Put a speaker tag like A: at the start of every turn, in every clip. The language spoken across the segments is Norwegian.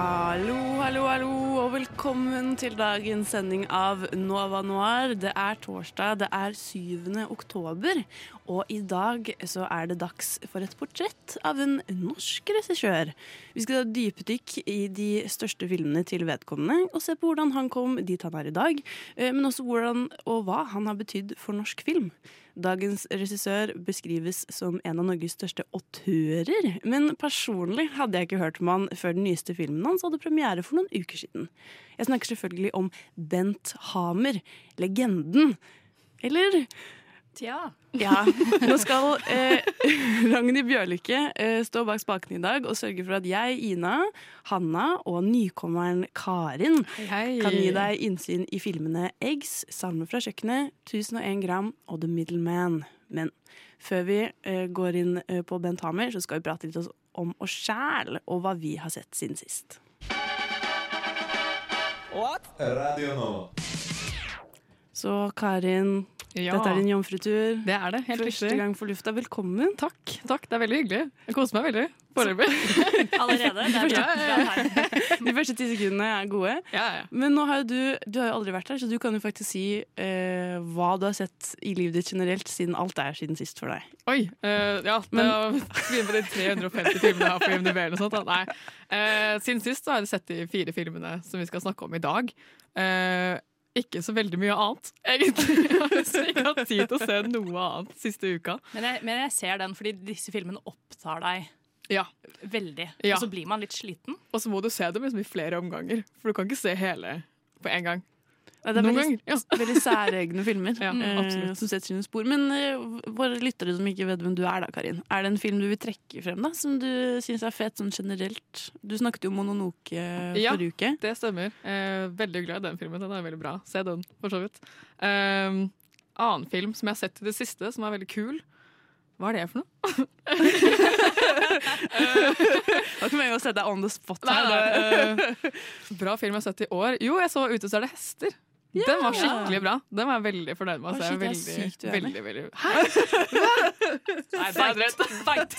A: Hallo, hallo, hallo, og velkommen til dagens sending av Nova Noir. Det er torsdag, det er 7. oktober, og i dag så er det dags for et portrett av en norsk regissør. Vi skal ta dypdykk i de største filmene til vedkommende, og se på hvordan han kom dit han er i dag, eh, men også hvordan og hva han har betydd for norsk film. Dagens regissør beskrives som en av Norges største autører, men personlig hadde jeg ikke hørt om han før den nyeste filmen hans hadde premiere for noen uker siden. Jeg snakker selvfølgelig om Bent Hamer, legenden. Eller
B: Tja.
A: ja, nå skal eh, Ragnhild Bjørlykke eh, stå bak spakene i dag og sørge for at jeg, Ina, Hanna og nykommeren Karin kan gi deg innsyn i filmene Eggs, Salmer fra kjøkkenet, 1001 gram og The Middleman. Men før vi eh, går inn eh, på Bent Hamer, så skal vi prate litt om oss sjæl og hva vi har sett siden sist.
C: Radio Nova.
A: Så Karin,
B: Ja,
A: dette er din jomfrutur.
B: det er det. Helt
A: Første
B: riktig.
A: gang for lufta. Velkommen.
B: Takk. takk, Det er veldig hyggelig. Jeg koser meg veldig foreløpig.
D: Allerede? Det er bra.
A: De første ti sekundene er gode.
B: Ja, ja.
A: Men nå har jo du, du har jo aldri vært her, så du kan jo faktisk si eh, hva du har sett i livet ditt generelt, siden alt er siden sist for deg.
B: Oi. eh, ja, det å begynne på de 350 filmene jeg har på IMDb. eller noe sånt. Nei. Eh, siden sist så har jeg sett de fire filmene som vi skal snakke om i dag. Eh, ikke så veldig mye annet, egentlig. Jeg har ikke hatt tid til å se noe annet siste uka.
D: Men jeg, men jeg ser den fordi disse filmene opptar deg
B: Ja,
D: veldig.
B: Ja.
D: Og så blir man litt sliten.
B: Og så må du se dem liksom i flere omganger, for du kan ikke se hele på en gang.
A: Ja, det er veldig,
B: ganger, ja.
A: veldig særegne filmer
B: Ja,
A: eh, som setter sine spor. Men eh, våre lyttere som ikke vet hvem du er, da, Karin. Er det en film du vil trekke frem da, som du syns er fet sånn generelt? Du snakket jo om Mononoke
B: Ja.
A: forrige uke.
B: Det stemmer. Eh, veldig glad i den filmen. Den er veldig bra. Se den, for så vidt. Eh, annen film som jeg har sett i det siste, som er veldig kul. Hva er det for noe?
A: Da kan vi jo sette deg on the spot her.
B: nei, nei. bra film jeg har sett i år. Jo, jeg så Ute så er det hester. Den var skikkelig bra. Den var jeg veldig fornøyd med.
A: Altså,
B: veldig,
A: sykt
B: veldig, veldig? Nei, det er!
D: Fight!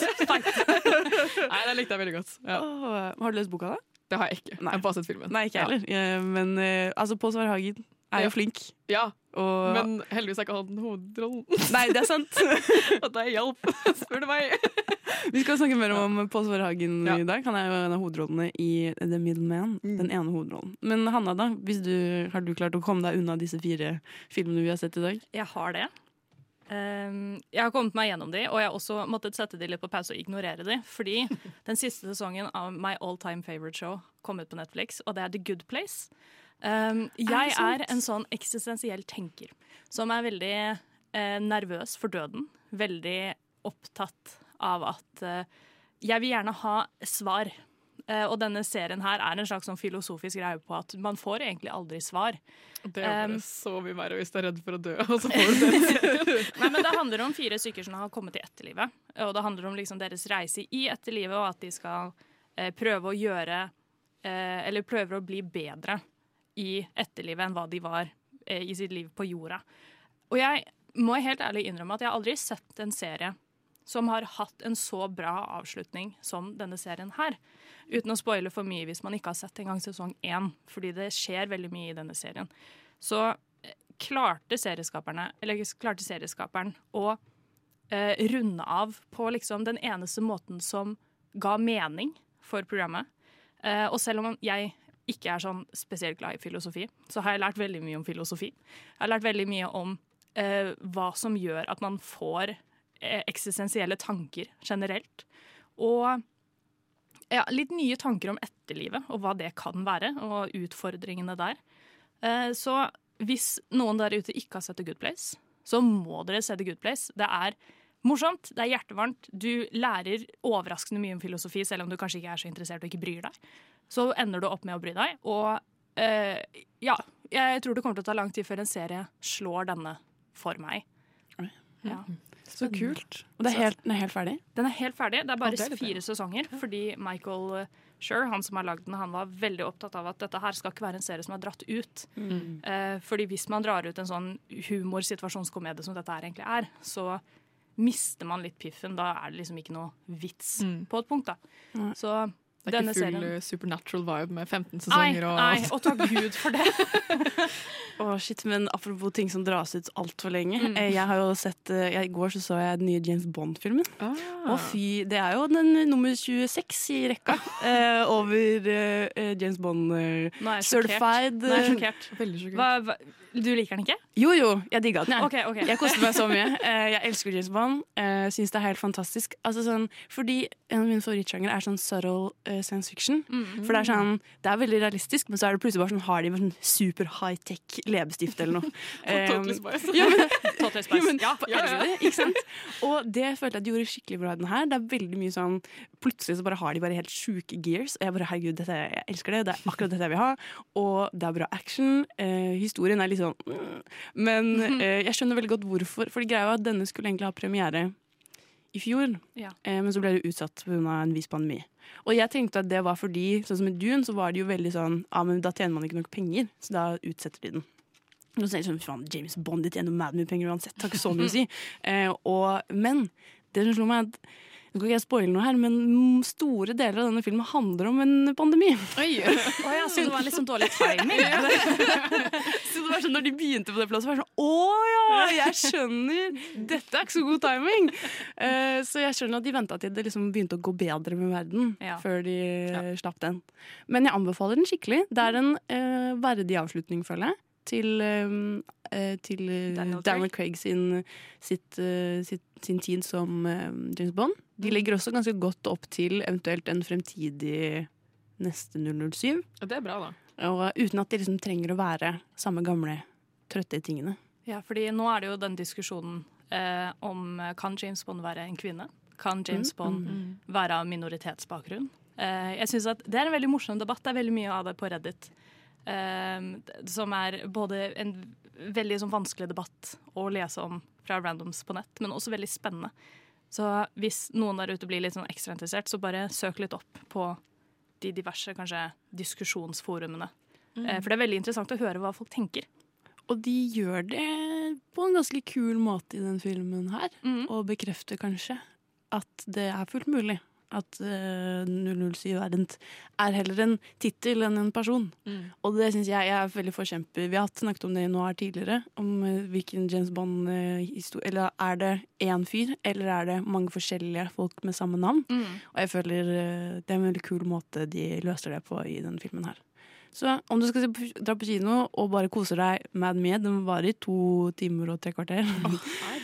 B: Nei, den likte jeg veldig godt. Ja.
A: Oh, har du lest boka, da?
B: Det har jeg ikke. Jeg har bare sett filmen.
A: Nei, ikke heller.
B: Ja.
A: Eh, Men uh, altså, Pål Sverre Hagen er jo flink.
B: Ja,
A: Og
B: men heldigvis er ikke han hovedrollen.
A: Nei, det er sant.
B: At det hjalp, spør du meg.
A: Vi skal snakke mer om Pål Sverre Hagen
B: Ja.
A: i dag. Han er jo en av hovedrollene i The Middleman.
B: Mm.
A: Den ene hovedrollen. Men Hanna, da? Hvis du, har du klart å komme deg unna disse fire filmene vi har sett i dag?
D: Jeg har det. Um, jeg har kommet meg gjennom de, og jeg har også måttet sette de litt på pause og ignorere de. Fordi den siste sesongen av My All Time Favorite Show kom ut på Netflix, og det er The Good Place. Um, jeg
A: er,
D: er en sånn eksistensiell tenker som er veldig eh, nervøs for døden. Veldig opptatt av at eh, jeg vil gjerne ha svar. Eh, og denne serien her er en slags sånn filosofisk greie på at man får egentlig aldri svar.
B: Det er
D: Um,
B: så mye verre hvis du er redd for å dø, og så får du det.
D: Nei, men Det handler om fire stykker som har kommet til etterlivet. Og det handler om liksom deres reise i etterlivet, og at de skal eh, prøve å gjøre eh, Eller prøver å bli bedre i etterlivet enn hva de var eh, i sitt liv på jorda. Og jeg må helt ærlig innrømme at jeg aldri sett en serie som har hatt en så bra avslutning som denne serien her. Uten å spoile for mye hvis man ikke har sett engang sesong én, fordi det skjer veldig mye i denne serien. Så eh, klarte klarte serieskaperen å eh, runde av på liksom den eneste måten som ga mening for programmet. Eh, og selv om jeg ikke er sånn spesielt glad i filosofi, så har jeg lært veldig mye om filosofi. Jeg har lært veldig mye om eh, hva som gjør at man får eh, eksistensielle tanker generelt. Og ja, litt nye tanker om etterlivet og hva det kan være, og utfordringene der. Eh, så hvis noen der ute ikke har sett The Good Place, så må dere se The Good Place. Det er morsomt, det er hjertevarmt, du lærer overraskende mye om filosofi, selv om du kanskje ikke er så interessert og ikke bryr deg. Så ender du opp med å bry deg. Og eh, ja, jeg tror det kommer til å ta lang tid før en serie slår denne for meg. Ja.
A: Så kult. Og det er helt, den er helt ferdig?
D: Den er helt ferdig. Det er bare
A: det er
D: fire sesonger, fordi Michael Schur, han som har lagd den, han var veldig opptatt av at dette her skal ikke være en serie som er dratt ut.
A: Mm.
D: Eh, fordi hvis man drar ut en sånn humorsituasjonskomedie som dette her egentlig er, så mister man litt piffen. Da er det liksom ikke noe vits på et punkt, da.
A: Mm.
D: Så
B: Det er
D: denne
B: ikke full
D: serien
B: eh, supernatural vibe med 15 sesonger og
D: nei, og takk Gud for det.
A: Å, shit, men Apropos ting som dras ut altfor lenge.
D: Mm.
A: Eh, Jeg har jo sett, eh, I går så, så jeg den nye James Bond-filmen.
B: Ah.
A: Å fy, Det er jo den nummer 26 i rekka eh, over eh, James Bond eh,
D: Nå er jeg
A: certified.
D: Nå er jeg sjokkert.
B: Veldig sjokkert.
D: Hva, hva, du liker den ikke?
A: Jo, jo, jeg digga den. Jeg,
D: okay, ok.
A: jeg koste meg så mye. Eh, jeg elsker James Bond. Uh, Syns det er helt fantastisk. Altså, sånn, fordi En av mine favorittsjangere er sånn subtle science fiction.
D: Mm.
A: For Det er sånn, det er veldig realistisk, men så er det plutselig bare sånn, har de sånn super high-tech leppestift eller noe. Eh,
B: Totally Spice.
A: ja, men,
D: Totally
A: jo,
D: Spice.
A: men,
D: Ja, ja, ja.
A: ikke sant? Og det følte jeg de gjorde skikkelig bra i den her. Det er veldig mye sånn Plutselig så bare har de bare helt sjuke gears. Og jeg bare, herregud, dette, jeg elsker det. Det er akkurat dette jeg vil ha. Og det er bra action. Eh, historien er litt sånn mm. Men eh, jeg skjønner veldig godt hvorfor. For greia var at denne skulle egentlig ha premiere i fjor,
D: Ja.
A: eh, men så ble det utsatt pga. en viss pandemi. Og jeg tenkte at det var fordi, sånn som i Dune, så var det jo veldig sånn Ja, men da tjener man ikke nok penger, så da utsetter de den. Og så jeg sånn, faen, James Bond de tjener mad mye penger uansett, har ikke så mye å si. Eh, og, men det som slo meg, er at nå kan ikke jeg spoile noe her, men store deler av denne filmen handler om en pandemi.
D: Å ja, så det var litt sånn dårlig timing?
A: Så det var sånn, når de begynte på det plasset, var det sånn Å ja, jeg skjønner! Dette er ikke så god timing! Uh, så jeg skjønner at de venta til det liksom begynte å gå bedre med verden,
D: Ja.
A: før de ja. slapp den. Men jeg anbefaler den skikkelig. Det er en uh, verdig avslutning, føler jeg. Til, eh, eh, til eh,
D: Daniel
A: Daniel, Craig sin, sitt, uh, sitt, sin tid som uh, James Bond. De legger også ganske godt opp til eventuelt en fremtidig neste 007.
B: Ja, det er bra, da.
A: Og uten at de liksom trenger å være samme gamle, trøtte tingene.
D: Ja, fordi nå er det jo den diskusjonen eh, om eh, kan James Bond være en kvinne? Kan James
A: Mm,
D: Bond være av minoritetsbakgrunn? Eh, jeg synes at Det er en veldig morsom debatt. Det er veldig mye av det på Reddit. Eh, som er både en veldig sånn, vanskelig debatt å lese om fra randoms på nett, men også veldig spennende. Så hvis noen der ute blir litt sånn ekstra interessert, så bare søk litt opp på de diverse kanskje diskusjonsforumene. Mm. for det er veldig interessant å høre hva folk tenker.
A: Og de gjør det på en ganske kul måte i den filmen her.
D: Mm.
A: Og bekrefter kanskje at det er fullt mulig. At uh, 007 er, en, er heller en tittel enn en person. Og det syns jeg jeg er veldig forkjemper. Vi har snakket om det nå her tidligere, om uh, hvilken James Bond-historie Eller er det én fyr, eller er det mange forskjellige folk med samme navn? Og jeg føler uh, det er en veldig kul måte de løser det på i denne filmen her. Så om du skal dra på kino og bare kose deg mad med, den varer i to timer og tre kvarter.
D: Oh,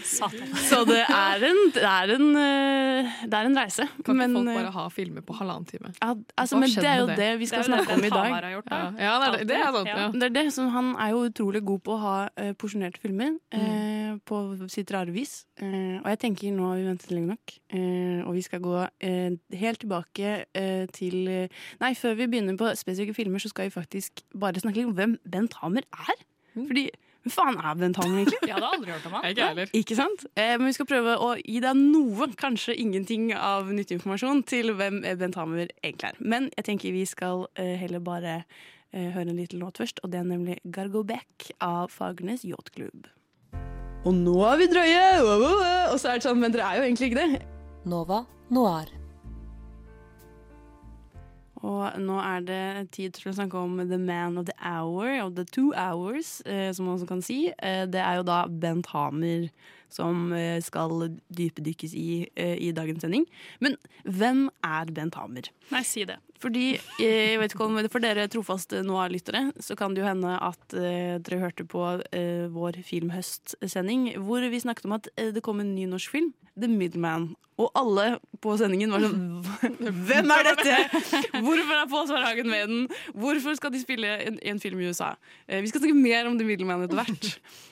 A: Så det er en, det er en, eh, det er en reise.
B: Kan
A: Men,
B: ikke folk
A: eh,
B: bare ha filmer på halvannen time?
A: ja, altså, men det er jo det
B: det?
A: vi skal snakke om i dag.
D: Gjort, da.
B: Ja, ja det, er, sant.
D: Ja.
A: Det er det, som Han er jo utrolig god på å ha uh, porsjonerte filmer eh, på sitt rare vis. Uh, og jeg tenker nå har vi ventet lenge nok, og vi skal gå helt tilbake til Nei, før vi begynner på spesifikke filmer, så skal vi faktisk bare snakke litt om hvem Bent Hamer er. Fordi hvem faen er Bent Hamer, egentlig?
D: Jeg hadde aldri hørt om han.
B: Ikke heller.
A: Ikke sant? Eh, men vi skal prøve å gi deg noe, kanskje ingenting av nyttig informasjon til hvem Bent Hamer egentlig er. Men jeg tenker vi skal eh, heller bare eh, høre en liten låt først, og det er nemlig Gargo Back av Fagernes Yachtklubb. Og nå er vi drøye! Og så er det sånn, men dere er jo egentlig ikke det.
E: Nova Noir.
A: Og nå er det tid til å snakke om The Man of the Hour, of the Two Hours, eh, som man også kan si. Eh, det er jo da Bent Hamer som eh, skal dypdykkes i eh, i dagens sending. Men hvem er Bent Hamer?
D: Nei, si det.
A: Fordi, eh, jeg vet ikke om For dere trofaste Noah-lyttere, så kan det jo hende at eh, dere hørte på eh, vår Filmhøst-sending, hvor vi snakket om at eh, det kom en ny norsk film, The Midman. Og alle på sendingen var sånn Hvem er dette?! Hvorfor er Pål Svarhagen med den?! Hvorfor skal de spille en en film i USA. Eh, vi skal snakke mer om The Middleman etter hvert.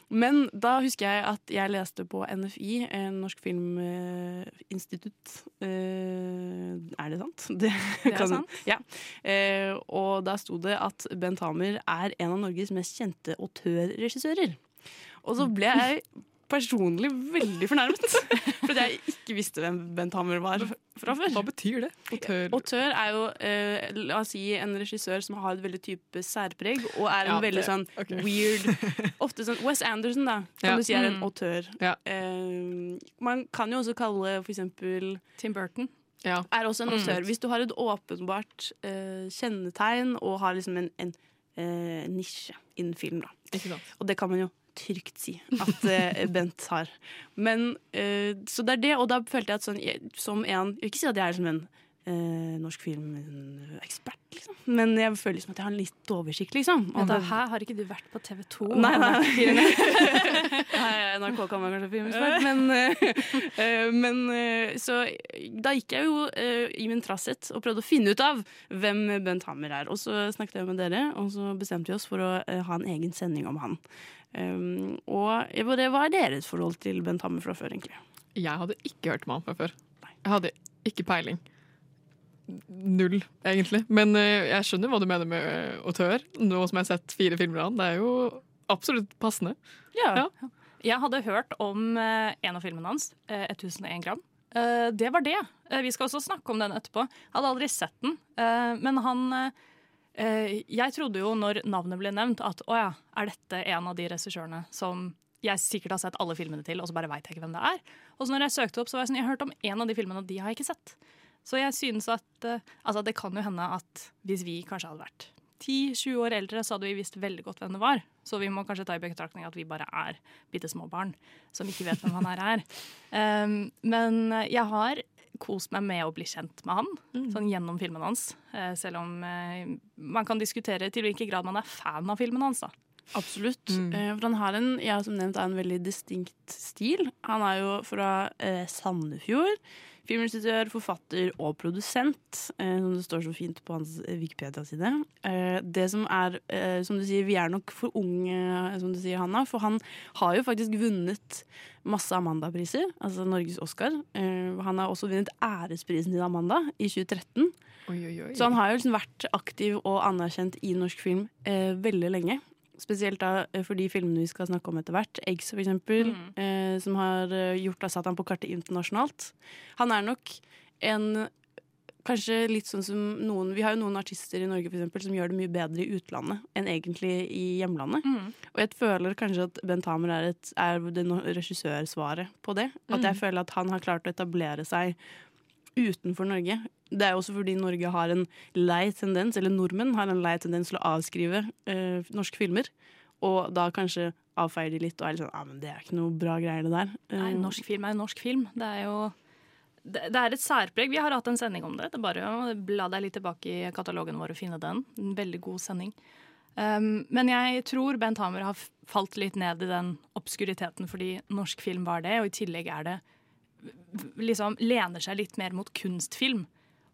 A: Men da husker jeg at jeg leste på NFI, Norsk Filminstitutt. Eh, er det sant? Det,
D: Det er
A: kan-
D: sant.
A: Ja. Eh, og da sto det at Bent Hamer er en av Norges mest kjente autørregissører. Og så ble jeg personlig veldig fornærmet. Fordi jeg ikke visste hvem Bent Hamer var fra før.
B: Hva betyr det? Autør?
A: Autør er jo eh, la oss si, en regissør som har et veldig type særpreg, og er en
B: Ja,
A: veldig
B: det-
A: sånn
B: okay.
A: weird Ofte sånn Wes Anderson, da, kan
B: Ja.
A: du si er en
D: Mm.
A: autør.
B: Ja.
A: Eh, man kan jo også kalle for eksempel
D: Tim Burton.
B: Ja.
A: er også en
D: Mm.
A: Hvis du har et åpenbart uh, kjennetegn og har liksom en, en uh, nisje innen film, da. Og det kan man jo trygt si at uh, Bent har. Men, så det er det, og da følte jeg at sånn, jeg, som en Jeg vil ikke si at jeg er som en eh, norsk filmekspert, liksom. Men jeg føler liksom at jeg har litt oversikt, liksom. Over-
D: her har ikke du vært på TV 2.
A: Nei, nei. Nei, NRK kan være kanskje filmekspert, men, eh, eh, men eh, Så da gikk jeg jo eh, i min trasshet og prøvde å finne ut av hvem Bent Hammer er. Og så snakket jeg med dere, og så bestemte vi oss for å eh, ha en egen sending om han. Um, og hva er deres forhold til Bent Hammer fra før, egentlig?
B: Jeg hadde ikke hørt om han fra før. Jeg hadde ikke peiling. Null, egentlig. Men eh, jeg skjønner hva du mener med eh, autør. Nå som jeg har sett fire filmer av han. Det er jo absolutt passende.
A: Ja.
B: Ja.
D: Jeg hadde hørt om eh, en av filmene hans, eh, 1001 gram. Det var det. Vi skal også snakke om den etterpå. Jeg hadde aldri sett den. Men han Jeg trodde jo når navnet ble nevnt, at å ja, er dette en av de regissørene som jeg sikkert har sett alle filmene til, og så bare veit jeg ikke hvem det er. Og så når jeg søkte opp, så var jeg sånn, jeg har hørt om en av de filmene, og de har jeg ikke sett. Så jeg synes at eh, Altså, det kan jo hende at hvis vi kanskje hadde vært 10-20 år eldre, så hadde vi visst veldig godt hvem det var. Så vi må kanskje ta i betraktning at vi bare er bitte små barn som ikke vet hvem han her er. Um, men jeg har kost meg med å bli kjent med han, sånn gjennom filmen hans. Eh, selv om eh, man kan diskutere til hvilken grad man er fan av filmen hans. da.
A: Absolutt. Mm. for han har en, ja, som nevnt, er en veldig distinkt stil. Han er jo fra eh, Sandefjord. Filminstruktør, forfatter og produsent, eh, som det står så fint på hans eh, Wikipedia-side. Eh, det som er, som du sier, vi er nok for unge, som du sier, Hanna. For han har jo faktisk vunnet masse Amanda-priser, altså Norges Oscar. Eh, han har også vunnet æresprisen til Amanda i 2013.
B: Oi, oi, oi.
A: Så han har jo liksom vært aktiv og anerkjent i norsk film eh, veldig lenge. Spesielt da eh, for de filmene vi skal snakke om etter hvert. 'Eggs', for eksempel. Eh, som har eh, gjort han på kartet internasjonalt. Han er nok en Kanskje litt sånn som noen Vi har jo noen artister i Norge for eksempel, som gjør det mye bedre i utlandet enn egentlig i hjemlandet. Og jeg føler kanskje at Bent Hamer er, et, er det regissørsvaret på det. At jeg føler at han har klart å etablere seg utenfor Norge. Det er jo også fordi Norge har en lei tendens, eller nordmenn har en lei tendens til å avskrive eh, norske filmer. Og da kanskje avfeier de litt og er litt sånn Ja, men det er ikke noe bra greier, det der.
D: Nei,
A: Eh,
D: norsk film er norsk film. Det er jo det, det er et særpreg. Vi har hatt en sending om det. Det er bare å bla deg litt tilbake i katalogen vår og finne den. En veldig god sending. Um, men jeg tror Bent Hamer har falt litt ned i den obskuriteten fordi norsk film var det, og i tillegg er det liksom lener seg litt mer mot kunstfilm.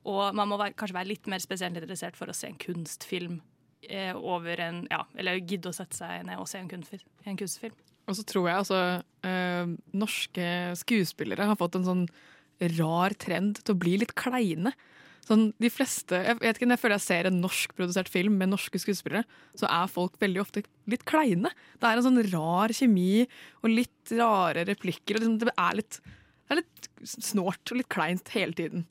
D: Og man må være, kanskje være litt mer spesielt interessert for å se en kunstfilm eh, over en Ja, eller gidde å sette seg ned og se en kunstfilm. En kunstfilm.
B: Og så tror jeg altså eh, norske skuespillere har fått en sånn rar trend til å bli litt kleine. Sånn, de fleste, jeg vet ikke, Når jeg føler jeg ser en norskprodusert film med norske skuespillere, så er folk veldig ofte litt kleine. Det er en sånn rar kjemi og litt rare replikker. Og liksom, det, er litt, det er litt snålt og litt kleint hele tiden.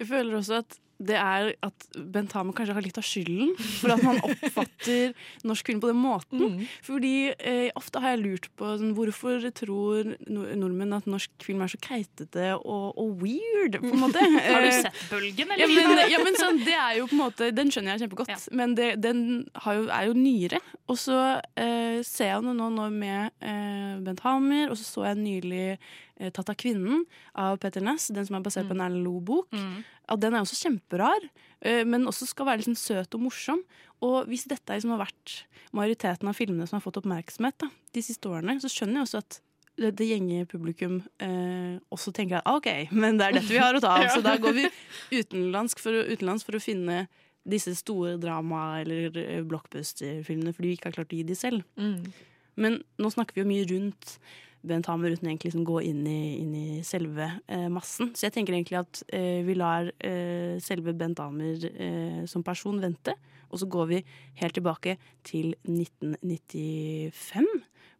A: Jeg føler også at det er at Bent Hamer kanskje har litt av skylden for at man oppfatter norsk film på den måten.
B: Mm.
A: Fordi eh, ofte har jeg lurt på sånn, hvorfor tror nor- nordmenn at norsk film er så keitete og, og weird, på en måte.
D: Har du
A: Eh,
D: sett Bølgen,
A: Ja, men, ja, men sånn, det er jo på en måte Den skjønner jeg kjempegodt,
D: Ja.
A: men det, den har jo, er jo nyere. Og så eh, ser jeg det nå, nå med eh, Bent Hamer, og så så jeg nylig 'Tatt av kvinnen' av Petter Næss, den som er basert på en Erlend Loe-bok. Ja, den er også kjemperar, eh, men også skal være litt sånn søt og morsom. Og hvis dette liksom har vært majoriteten av filmene som har fått oppmerksomhet da, de siste årene, så skjønner jeg også at det, det gjenge publikum eh, også tenker at «Ah, OK, men det er dette vi har å ta av. Så da går vi utenlandsk for, utenlands for å finne disse store drama- eller eh, blockbuster-filmene fordi vi ikke har klart å gi de selv.
B: Mm.
A: Men nå snakker vi jo mye rundt Bent Hamer uten egentlig liksom gå inn i, inn i selve eh, massen. Så jeg tenker egentlig at eh, vi lar eh, selve Bent Hamer eh, som person vente. Og så går vi helt tilbake til 1995,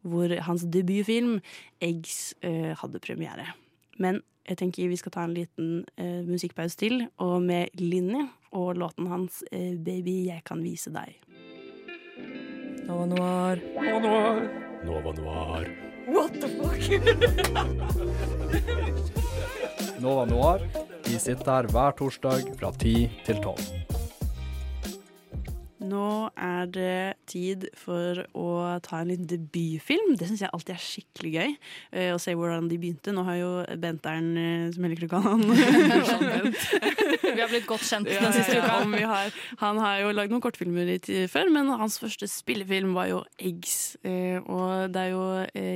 A: hvor hans debutfilm 'Eggs' eh, hadde premiere. Men jeg tenker vi skal ta en liten eh, musikkpause til, og med Linni og låten hans eh, 'Baby, jeg kan vise deg'.
E: Nova Noir.
F: Nova Noir. Nova Noir.
E: What the fuck?
G: Nova Noir. Vi sitter her hver torsdag fra 10 til 12.
A: Nå er det tid for å ta en liten debutfilm. Det syns jeg alltid er skikkelig gøy. eh, Å se hvordan de begynte. Nå har jo Bentern, eh, som jeg liker å kalle han
D: Vi har blitt godt kjent
A: Ja,
D: den siste uka.
A: Ja, vi har, han har jo lagd noen kortfilmer litt før, men hans første spillefilm var jo 'Eggs'. Eh, og det er jo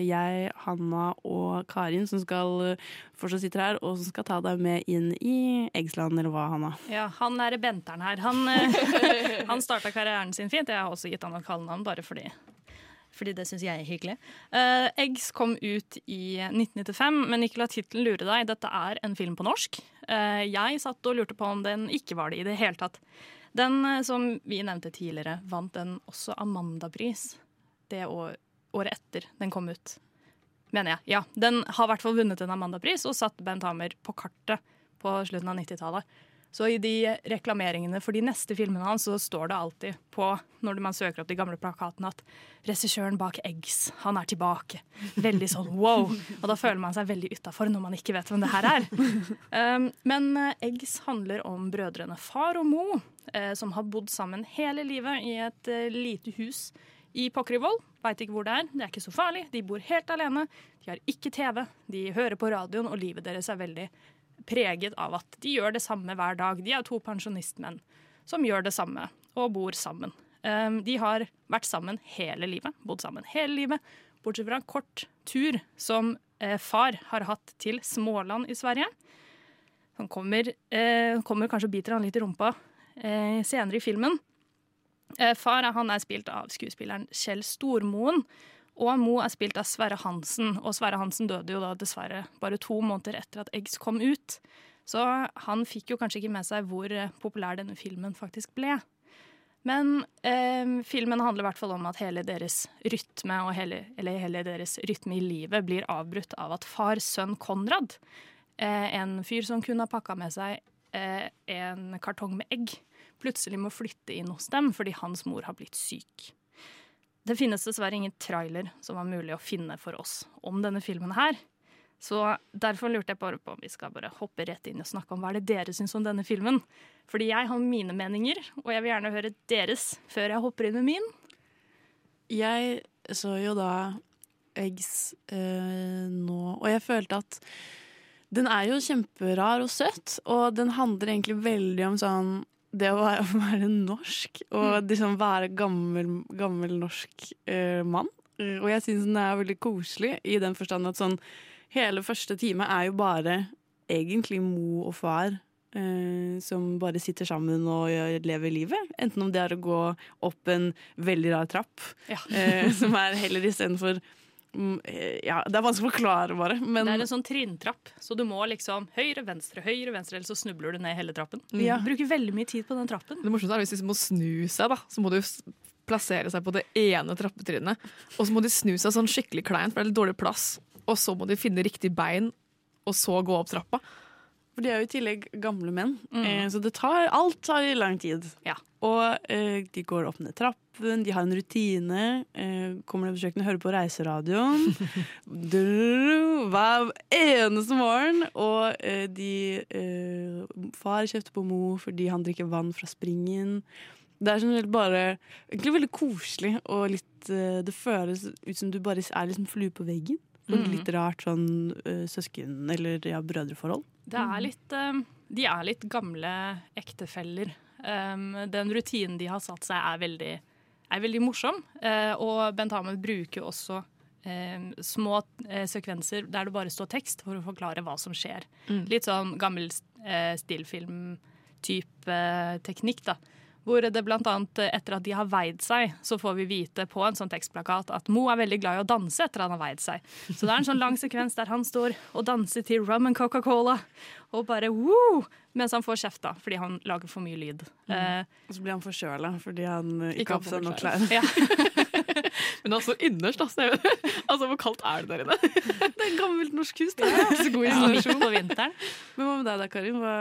A: jeg, Hanna og Karin som skal fortsatt sitter her, og som skal ta deg med inn i Eggsland, eller hva, Hanna?
D: Ja, han er Bentern her. Han, han starta karrieren sin fint. Jeg har også gitt han et kallenavn bare fordi fordi det syns jeg er hyggelig. Uh, Eggs kom ut i 1995, men ikke la tittelen lure deg. Dette er en film på norsk. Uh, jeg satt og lurte på om den ikke var det i det hele tatt. Den, uh, som vi nevnte tidligere, vant den også Amanda-pris det år, året etter den kom ut. Mener jeg. Ja, Den har i hvert fall vunnet en Amanda-pris og satt Bent Hamer på kartet på slutten av 90-tallet. Så i de reklameringene for de neste filmene hans så står det alltid på, når man søker opp de gamle plakatene, at regissøren bak Eggs, han er tilbake. Veldig sånn wow. Og da føler man seg veldig utafor når man ikke vet hvem det her er. Um, men eh, Eggs handler om brødrene Far og Mo, eh, som har bodd sammen hele livet i et eh, lite hus i Pokkervoll. Veit ikke hvor det er. Det er ikke så farlig. De bor helt alene. De har ikke TV. De hører på radioen, og livet deres er veldig preget av at de gjør det samme hver dag. De er to pensjonistmenn som gjør det samme og bor sammen. Um, de har vært sammen hele livet, bodd sammen hele livet, bortsett fra en kort tur som eh, far har hatt til Småland i Sverige. Han kommer, eh, kommer kanskje og biter han litt i rumpa eh, senere i filmen. Far han er spilt av skuespilleren Kjell Stormoen. Og Mo er spilt av Sverre Hansen, og Sverre Hansen døde jo da dessverre bare to måneder etter at Eggs kom ut. Så han fikk jo kanskje ikke med seg hvor eh, populær denne filmen faktisk ble. Men eh, filmen handler i hvert fall om at hele deres rytme og hele, eller hele deres rytme i livet blir avbrutt av at far, sønn Konrad, eh, en fyr som kunne ha pakka med seg eh, en kartong med egg, plutselig må flytte inn hos dem fordi hans mor har blitt syk. Det finnes dessverre ingen trailer som var mulig å finne for oss om denne filmen her. Så derfor lurte jeg bare på om vi skal bare hoppe rett inn og snakke om hva er det dere syns om denne filmen. Fordi jeg har mine meninger, og jeg vil gjerne høre deres før jeg hopper inn med min.
A: Jeg så jo da Eggs eh, nå, og jeg følte at den er jo kjemperar og søt, og den handler egentlig veldig om sånn det å være, være norsk, og liksom være gammel, gammel norsk eh, mann. Eh, Og jeg syns den er veldig koselig i den forstand at sånn Hele første time er jo bare egentlig mo og far eh, som bare sitter sammen og lever livet. Enten om det er å gå opp en veldig rar trapp,
D: Ja.
A: eh, som er heller istedenfor mm, Ja, det er vanskelig å forklare, bare. Men
D: Det er en sånn trinntrapp, så du må liksom høyre, venstre, høyre, venstre, eller så snubler du ned hele trappen.
A: Ja.
D: Du bruker veldig mye tid på den trappen.
B: Det morsomste er hvis de må snu seg, da. Så må du plassere seg på det ene trappetrinnet. Og så må de snu seg sånn skikkelig kleint, for det er litt dårlig plass. Og så må de finne riktig bein, og så gå opp trappa.
A: For de er jo i tillegg gamle menn,
D: Mm.
A: eh, så det tar, alt tar lang tid.
D: Ja.
A: Og eh, de går opp ned trappen, de har en rutine. Eh, kommer ned på kjøkkenet, hører på reiseradioen. Hver eneste morgen. Og eh, de eh, Far kjøpte på Mo fordi han drikker vann fra springen. Det er generelt bare egentlig veldig koselig, og litt eh, Det føles ut som du bare er liksom flue på veggen.
D: Mhm.
A: litt rart sånn søsken- eller ja, brødreforhold.
D: Det er litt, eh, de er litt gamle ektefeller. Um, den rutinen de har satt seg, er veldig, er veldig morsom. Eh, og Bent Hamer bruker også eh, små eh, sekvenser der det bare står tekst for å forklare hva som skjer.
B: Mm.
D: Litt sånn gammel eh, stillfilm-type teknikk, da. Hvor det blant annet eh, etter at de har veid seg, så får vi vite på en sånn tekstplakat at Mo er veldig glad i å danse etter at han har veid seg. Så det er en sånn lang sekvens der han står og danser til rum and Coca-Cola og bare woo! Mens han får kjeft, da, fordi han lager for mye lyd. Eh,
A: Og så blir han forkjøla fordi han
D: Ikke
A: har på seg nok klær.
D: Ja.
B: Men altså innerst, da. så er Altså, hvor kaldt er det der inne?
A: Det er gammelt norsk hus. Det er ikke så god
D: Ja, på vinteren.
A: Men hva med deg da, Karin? Hva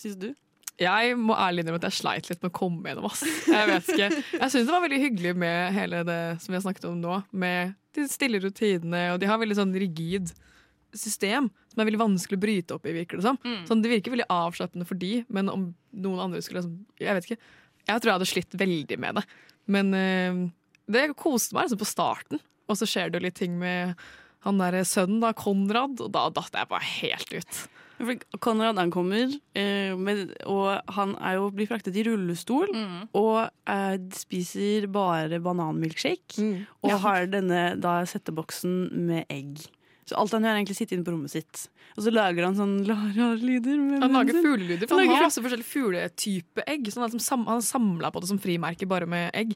A: syns du?
B: Jeg må ærlig innrømme at jeg sleit litt med å komme gjennom. Ass. Jeg vet ikke. Jeg syns det var veldig hyggelig med hele det som vi har snakket om nå. Med de stille rutinene, og de har veldig sånn rigid system som er veldig vanskelig å bryte opp i, virker det som. Sånn, det virker veldig avslappende for de, men om noen andre skulle liksom, Jeg vet ikke. Jeg tror jeg hadde slitt veldig med det. Men øh, det koste meg liksom på starten, og så skjer det jo litt ting med han der sønnen, da, Konrad, og da datt jeg bare helt ut.
A: Konrad ankommer, eh, med, og han er jo, blir fraktet i rullestol. Og eh, spiser bare bananmilkshake. Og har denne da setteboksen med egg. Så alt han gjør, er egentlig sitte inne på rommet sitt. Og så lager han sånn lyder. med
B: Han lager fuglelyder, for
A: Han
B: han har masse forskjellige fugletype egg. Så han sam- han samla på det som frimerke, bare med egg.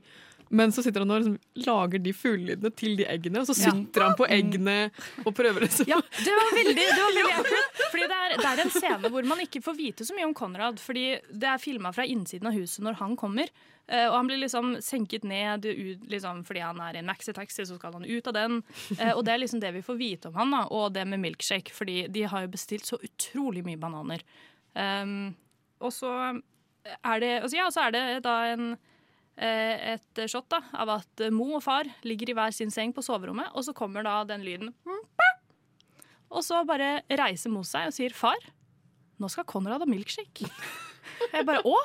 B: Men så sitter han og liksom lager de fuglelydene til de eggene, og så
D: Ja.
B: han på eggene og prøver liksom
D: Ja, det var veldig, det var veldig akkurat. Fordi det er, det er en scene hvor man ikke får vite så mye om Konrad. Fordi det er filma fra innsiden av huset når han kommer. eh, Og han blir liksom senket ned liksom, fordi han er i en maxitaxi, så skal han ut av den. Eh, Og det er liksom det vi får vite om han, da. Og det med milkshake, fordi de har jo bestilt så utrolig mye bananer. Um, og så er det altså, Ja, så er det da en et shot da, av at Mo og far ligger i hver sin seng på soverommet, og så kommer da den lyden. Og så bare reiser Mo seg og sier 'far, nå skal Konrad ha milkshake'. Jeg bare 'å?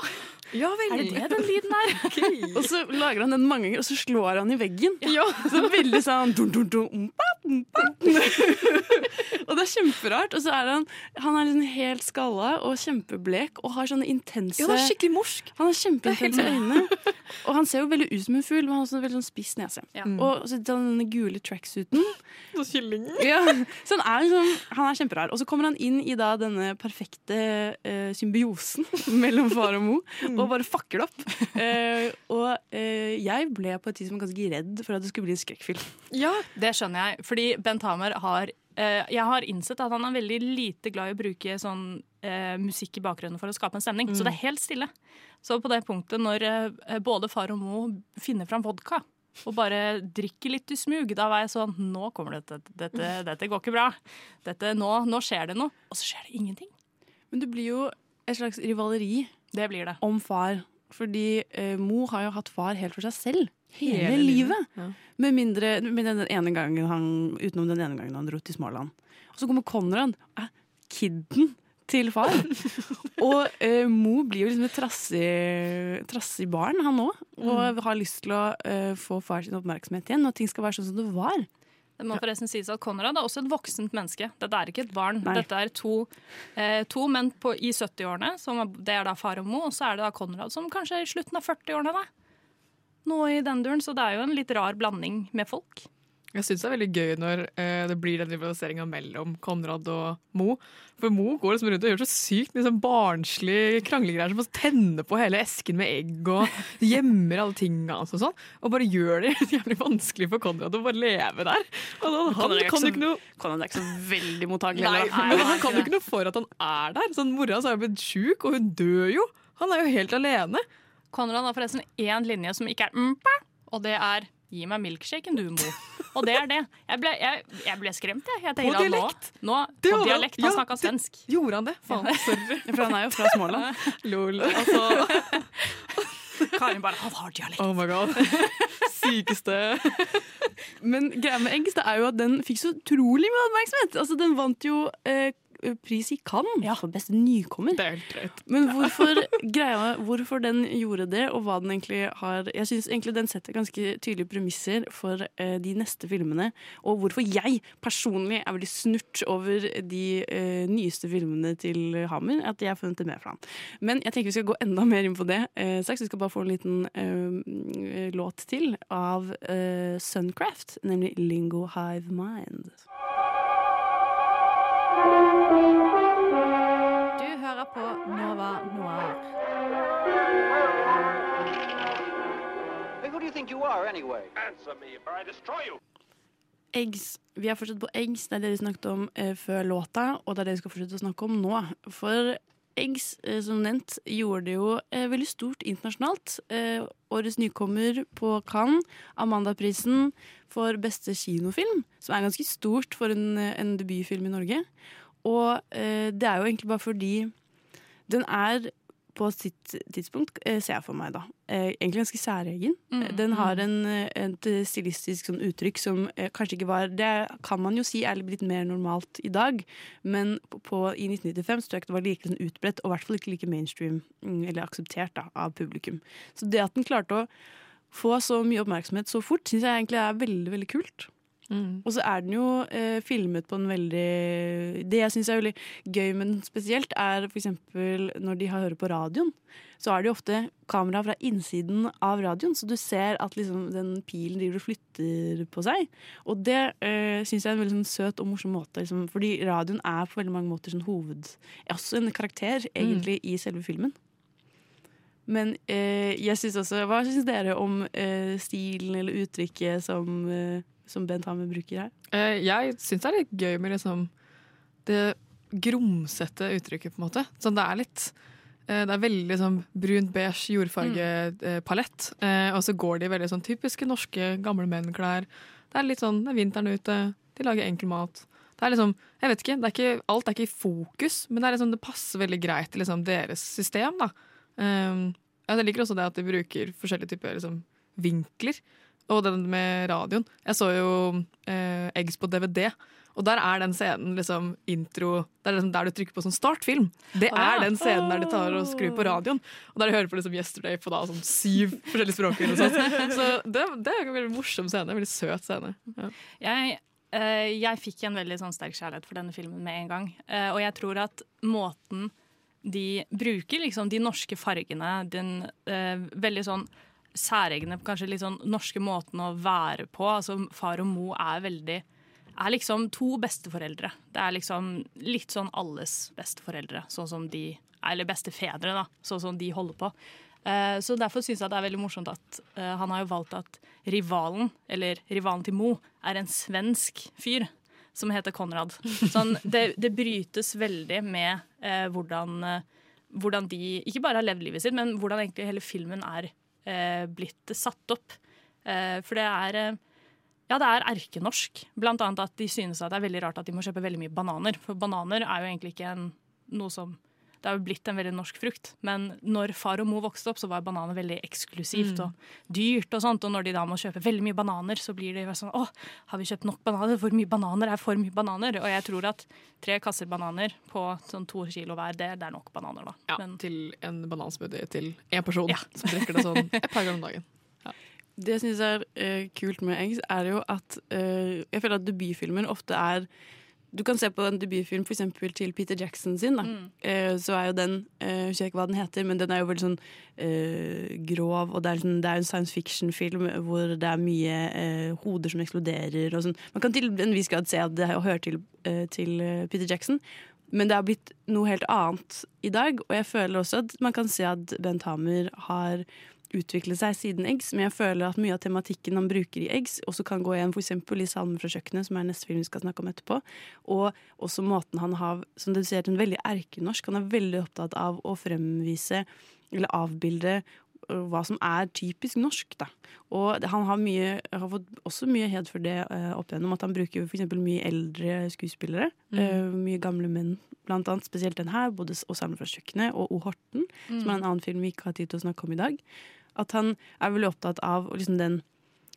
B: Ja.
D: Er det det den lyden er?'
A: Og så lager han den mange ganger, og så slår han i veggen. Så veldig sånn dun, dun, dun, umpa, umpa. Og det er kjemperart. Og så er han Han er liksom helt skalla og kjempeblek og har sånne intense
B: Ja, han er skikkelig morsk.
A: Han har kjempeintense øyne. Og han ser jo veldig ut som en fugl, men han har også veldig sånn spiss nese.
D: Ja.
A: Og så denne gule tracksuiten.
B: Så kyllingen.
A: Ja, så han er, liksom, han er kjemperar. Og så kommer han inn i da denne perfekte uh, symbiosen mellom far og mo, og bare fucker det opp. Eh, og eh, jeg ble på et tidspunkt ganske redd for at det skulle bli en skrekkfilm.
D: Ja, det skjønner jeg. Fordi Bent Hamer har eh, Jeg har innsett at han er veldig lite glad i å bruke sånn eh, musikk i bakgrunnen for å skape en stemning. Så det er helt stille. Så på det punktet når eh, både far og mo finner fram vodka og bare drikker litt i smug, da var jeg sånn Nå kommer dette. Dette, dette går ikke bra. Dette, nå, nå skjer det noe. Og så skjer det ingenting.
A: Men det blir jo et slags rivaleri
D: Det blir det.
A: om far. Fordi eh, Mo har jo hatt far helt for seg selv. Hele,
B: Hele livet, ja.
A: Med mindre med den ene gangen han, utenom den ene gangen han dro til Småland. Og så kommer Konrad, eh, kidden til far. og eh, Mo blir jo liksom et trassig, trassig barn, han òg. Og har lyst til å eh, få far sin oppmerksomhet igjen, og ting skal være sånn som det var.
D: Det må forresten sies at Konrad er også et voksent menneske. Dette er ikke et barn.
A: Nei.
D: Dette er to, eh, to menn på, i 70-årene. er- Det er da far og mo, og så er det da Konrad som kanskje er i slutten av 40-årene. da. Noe i den duren, så det er jo en litt rar blanding med folk.
B: Jeg syns det er veldig gøy når eh, det blir den rivaliseringa mellom Konrad og Mo. For Mo går liksom rundt og gjør så sykt mye sånn barnslig kranglegreier som å tenne på hele esken med egg og gjemmer alle tinga hans og sånn. Og bare gjør det jævlig vanskelig for Konrad å bare leve der. Og da, han
A: Konrad
B: kan jo
A: så-
B: ikke noe
A: Konrad er ikke så veldig mottakelig.
B: Nei, men han kan jo ikke noe for at han er der. Sånn, Mora hans er jo blitt sjuk, og hun dør jo. Han er jo helt alene.
D: Konrad har forresten én linje som ikke er mm, og det er 'gi meg milkshaken, du, Mo'. Og det er det. Jeg ble, jeg, jeg ble skremt, jeg. jeg tenkte,
B: På dialekt.
D: Nå, nå, på dialekt. Han
B: Ja,
D: snakka svensk.
B: Gjorde han det? Faen, sorry.
A: For han er jo fra Småland.
B: Lol. Altså,
D: Karin bare 'han har dialekt'.
B: oh my god. Sykeste.
A: Men greia med eggs det er jo at den fikk så utrolig mye oppmerksomhet. Altså, den vant jo eh, pris i Cannes ja. for beste nykommer.
B: Det er helt greit.
A: Men hvorfor, greia, hvorfor den gjorde det, og hva den egentlig har Jeg syns egentlig den setter ganske tydelige premisser for eh, de neste filmene. Og hvorfor jeg personlig er veldig snurt over de eh, nyeste filmene til Hammer. At jeg har funnet det med fra han. Men jeg tenker vi skal gå enda mer inn på det eh, straks. Vi skal bare få en liten eh, låt til av eh, Suncraft, nemlig Lingo Hive Mind.
H: Du hører på Nova Noir. do you think you are, anyway?
I: Answer me, or I destroy.
A: Eggs. Vi er fortsatt på eggs. Det er det vi snakket om eh, før låta, og det er det vi skal fortsette å snakke om nå. For eggs, eh, som nevnt, gjorde det jo eh, veldig stort internasjonalt. Eh, årets nykommer på Cannes, Amandaprisen for beste kinofilm, som er ganske stort for en, en debutfilm i Norge. Og eh, det er jo egentlig bare fordi den er på sitt tidspunkt, eh, ser jeg for meg, da. Eh, egentlig ganske særegen.
D: Mm,
A: Den har en, eh, et stilistisk sånn uttrykk som kanskje ikke var Det kan man jo si er litt mer normalt i dag, men på, i 1995 så tror jeg ikke det var like sånn utbredt, og i hvert fall ikke like mainstream, mm, eller akseptert, da, av publikum. Så det at den klarte å få så mye oppmerksomhet så fort, syns jeg egentlig er veldig, veldig kult. Og så er den jo eh, filmet på en veldig Det jeg syns er veldig gøy med den spesielt, er f.eks. når de har hører på radioen. Så er det jo ofte kamera fra innsiden av radioen, så du ser at liksom, den pilen driver og flytter på seg. Og det eh, syns jeg er en veldig sånn, søt og morsom måte, liksom, fordi radioen er på veldig mange måter sånn hoved... også en karakter, egentlig, i selve filmen. Men eh, jeg synes også Hva syns dere om eh, stilen eller uttrykket som, eh, som Bent Hamer bruker her?
B: Eh, jeg syns det er litt gøy med liksom det grumsete uttrykket, på en måte. Sånn det er litt eh, Det er veldig sånn brunt, beige jordfargepalett. Eh, og så går de i veldig sånn typiske norske gamle menn-klær. Det er litt sånn det er vinteren ute, de lager enkel mat. Det er liksom, jeg vet ikke, det er ikke, Alt er ikke i fokus, men det, er liksom, det passer veldig greit til liksom deres system. da. Um, jeg liker også det at de bruker forskjellige typer liksom, vinkler. Og den med radioen. Jeg så jo eh, Eggs på DVD, og der er den scenen liksom intro Det er liksom der du trykker på sånn startfilm. Det
D: Ah,
B: er den scenen der de tar og skrur på radioen. Og der de hører på liksom Yesterday på da sånn syv forskjellige språk. eller. Så det, det er en veldig morsom scene. En veldig søt scene. Ja.
D: Jeg, eh, jeg fikk en veldig sånn sterk kjærlighet for denne filmen med en gang. Eh, og jeg tror at måten de bruker liksom de norske fargene, den eh, veldig sånn særegne, kanskje litt sånn norske måten å være på. Altså far og mo er veldig er liksom to besteforeldre. Det er liksom litt sånn alles besteforeldre, sånn som de Eller bestefedre, da, sånn som de holder på. Eh, Så derfor syns jeg det er veldig morsomt at eh, han har jo valgt at rivalen, eller rivalen til Mo, er en svensk fyr som heter Konrad. Sånn, det, det brytes veldig med eh, hvordan, hvordan de ikke bare har levd livet sitt, men hvordan egentlig hele filmen er blitt satt opp. Eh, for det er eh, ja, det er erkenorsk. Blant annet at de synes at det er veldig rart at de må kjøpe veldig mye bananer. For bananer er jo egentlig ikke en, noe som Det har jo blitt en veldig norsk frukt. Men når far og mor vokste opp, så var bananer veldig eksklusivt
B: Mm.
D: og dyrt. Og sånt, og når de da må kjøpe veldig mye bananer, så blir de sånn Å, har vi kjøpt nok bananer? Hvor mye bananer er for mye bananer. Og jeg tror at tre kasser bananer på sånn to kilo hver, det, det er nok bananer, da.
B: Ja, til en banansmoothie til én person som drikker det sånn et par ganger om dagen.
A: Det jeg syns er eh, kult med Eggs, er jo at eh, jeg føler at debutfilmer ofte er Du kan se på en debutfilm for eksempel til Peter Jackson sin. Da. Eh, så er jo den Jeg husker ikke hva den heter, men den er jo veldig sånn uh, grov. Og det er, sånn, det er en science fiction-film hvor det er mye hoder som eksploderer. Og sånn. Man kan til en viss grad se at det hører til, til Peter Jackson. Men det har blitt noe helt annet i dag, og jeg føler også at man kan se at Bent Hamer har utviklet seg siden Eggs, men jeg føler at mye av tematikken han bruker i Eggs, også kan gå igjen f.eks. i Salmen fra kjøkkenet, som er neste film vi skal snakke om etterpå. Og også måten han har, som du ser, en veldig erkenorsk. Han er veldig opptatt av å fremvise, eller avbilde, hva som er typisk norsk. Da. Og han har, mye, har fått også mye hed for det uh, opp igjennom, at han bruker eksempel mye eldre skuespillere.
B: Mm.
A: Uh, mye gamle menn, blant annet. Spesielt den her, både og Salmen fra kjøkkenet og O. Horten,
B: Mm.
A: som er en annen film vi ikke har tid til å snakke om i dag. At han er veldig opptatt av liksom den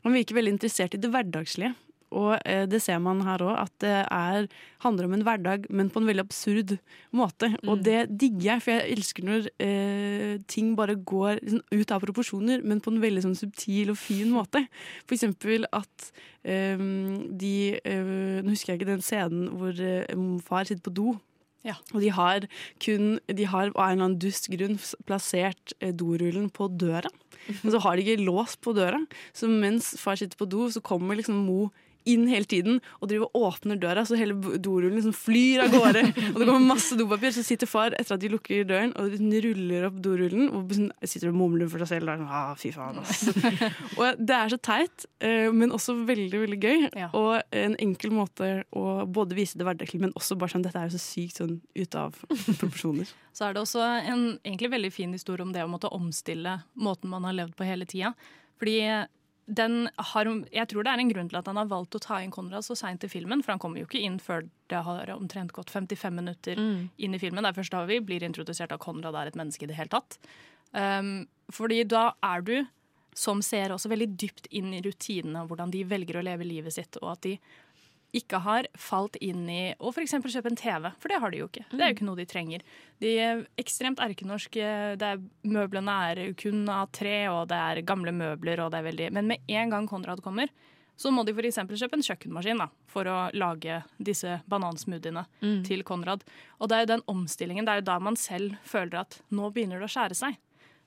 A: Han virker veldig interessert i det hverdagslige. Og eh, det ser man her òg, at det er, handler om en hverdag, men på en veldig absurd måte. Og det digger jeg, for jeg elsker når eh, ting bare går liksom, ut av proporsjoner, men på en veldig sånn, subtil og fin måte. For eksempel at eh, de eh, Nå husker jeg ikke den scenen hvor eh, far sitter på do. Og de har kun De har av en eller annen dust grunn plassert eh, dorullen på døra. Men så har de ikke lås på døra. Så mens far sitter på do, så kommer liksom Mo inn hele tiden og driver og åpner døra, så hele dorullen liksom flyr av gårde. og det kommer masse dopapir. Så sitter far etter at de lukker døren og ruller opp dorullen og sånn, sitter og mumler for seg selv. Og, ah, fy faen, ass. og det er så teit, eh, men også veldig veldig gøy. Og en enkel måte å både vise det hverdagslig, men også bare sånn dette er jo så sykt sånn ute av proporsjoner.
D: Så er det også en egentlig veldig fin historie om det å måtte omstille måten man har levd på hele tida. Fordi har, jeg tror det er en grunn til at han har valgt å ta inn Konrad så seint i filmen. For han kommer jo ikke inn før det har omtrent gått 55 minutter
B: Mm.
D: inn i filmen. Det er først da vi blir introdusert at Konrad er et menneske i det hele tatt. Um, fordi da er du som ser også veldig dypt inn i rutinene hvordan de velger å leve livet sitt, og at de ikke har falt inn i å f.eks. kjøpe en TV, for det har de jo ikke. Det er jo ikke noe de trenger. De er ekstremt erkenorske. Det er, møblene er kun av tre, og det er gamle møbler. Og det er veldig, men med en gang Konrad kommer, så må de f.eks. kjøpe en kjøkkenmaskin da, for å lage disse banansmoothiene
B: Mm.
D: til Konrad. Og det er jo den omstillingen, det er jo da man selv føler at nå begynner det å skjære seg.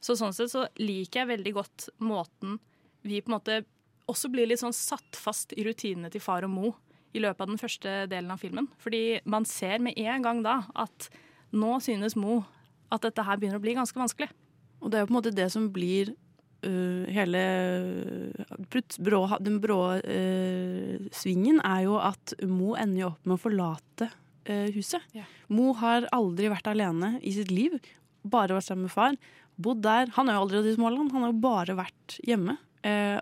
D: Så sånn sett så liker jeg veldig godt måten vi på en måte også blir litt sånn satt fast i rutinene til far og Mo i løpet av den første delen av filmen. Fordi man ser med en gang da at nå synes Mo at dette her begynner å bli ganske vanskelig.
A: Og det er jo på en måte det som blir uh, hele plut- brå, Den brå uh, svingen er jo at Mo ender jo opp med å forlate uh, huset. Mo har aldri vært alene i sitt liv. Bare vært sammen med far. Bodd der. Han er jo aldri i Småland, han har jo bare vært hjemme.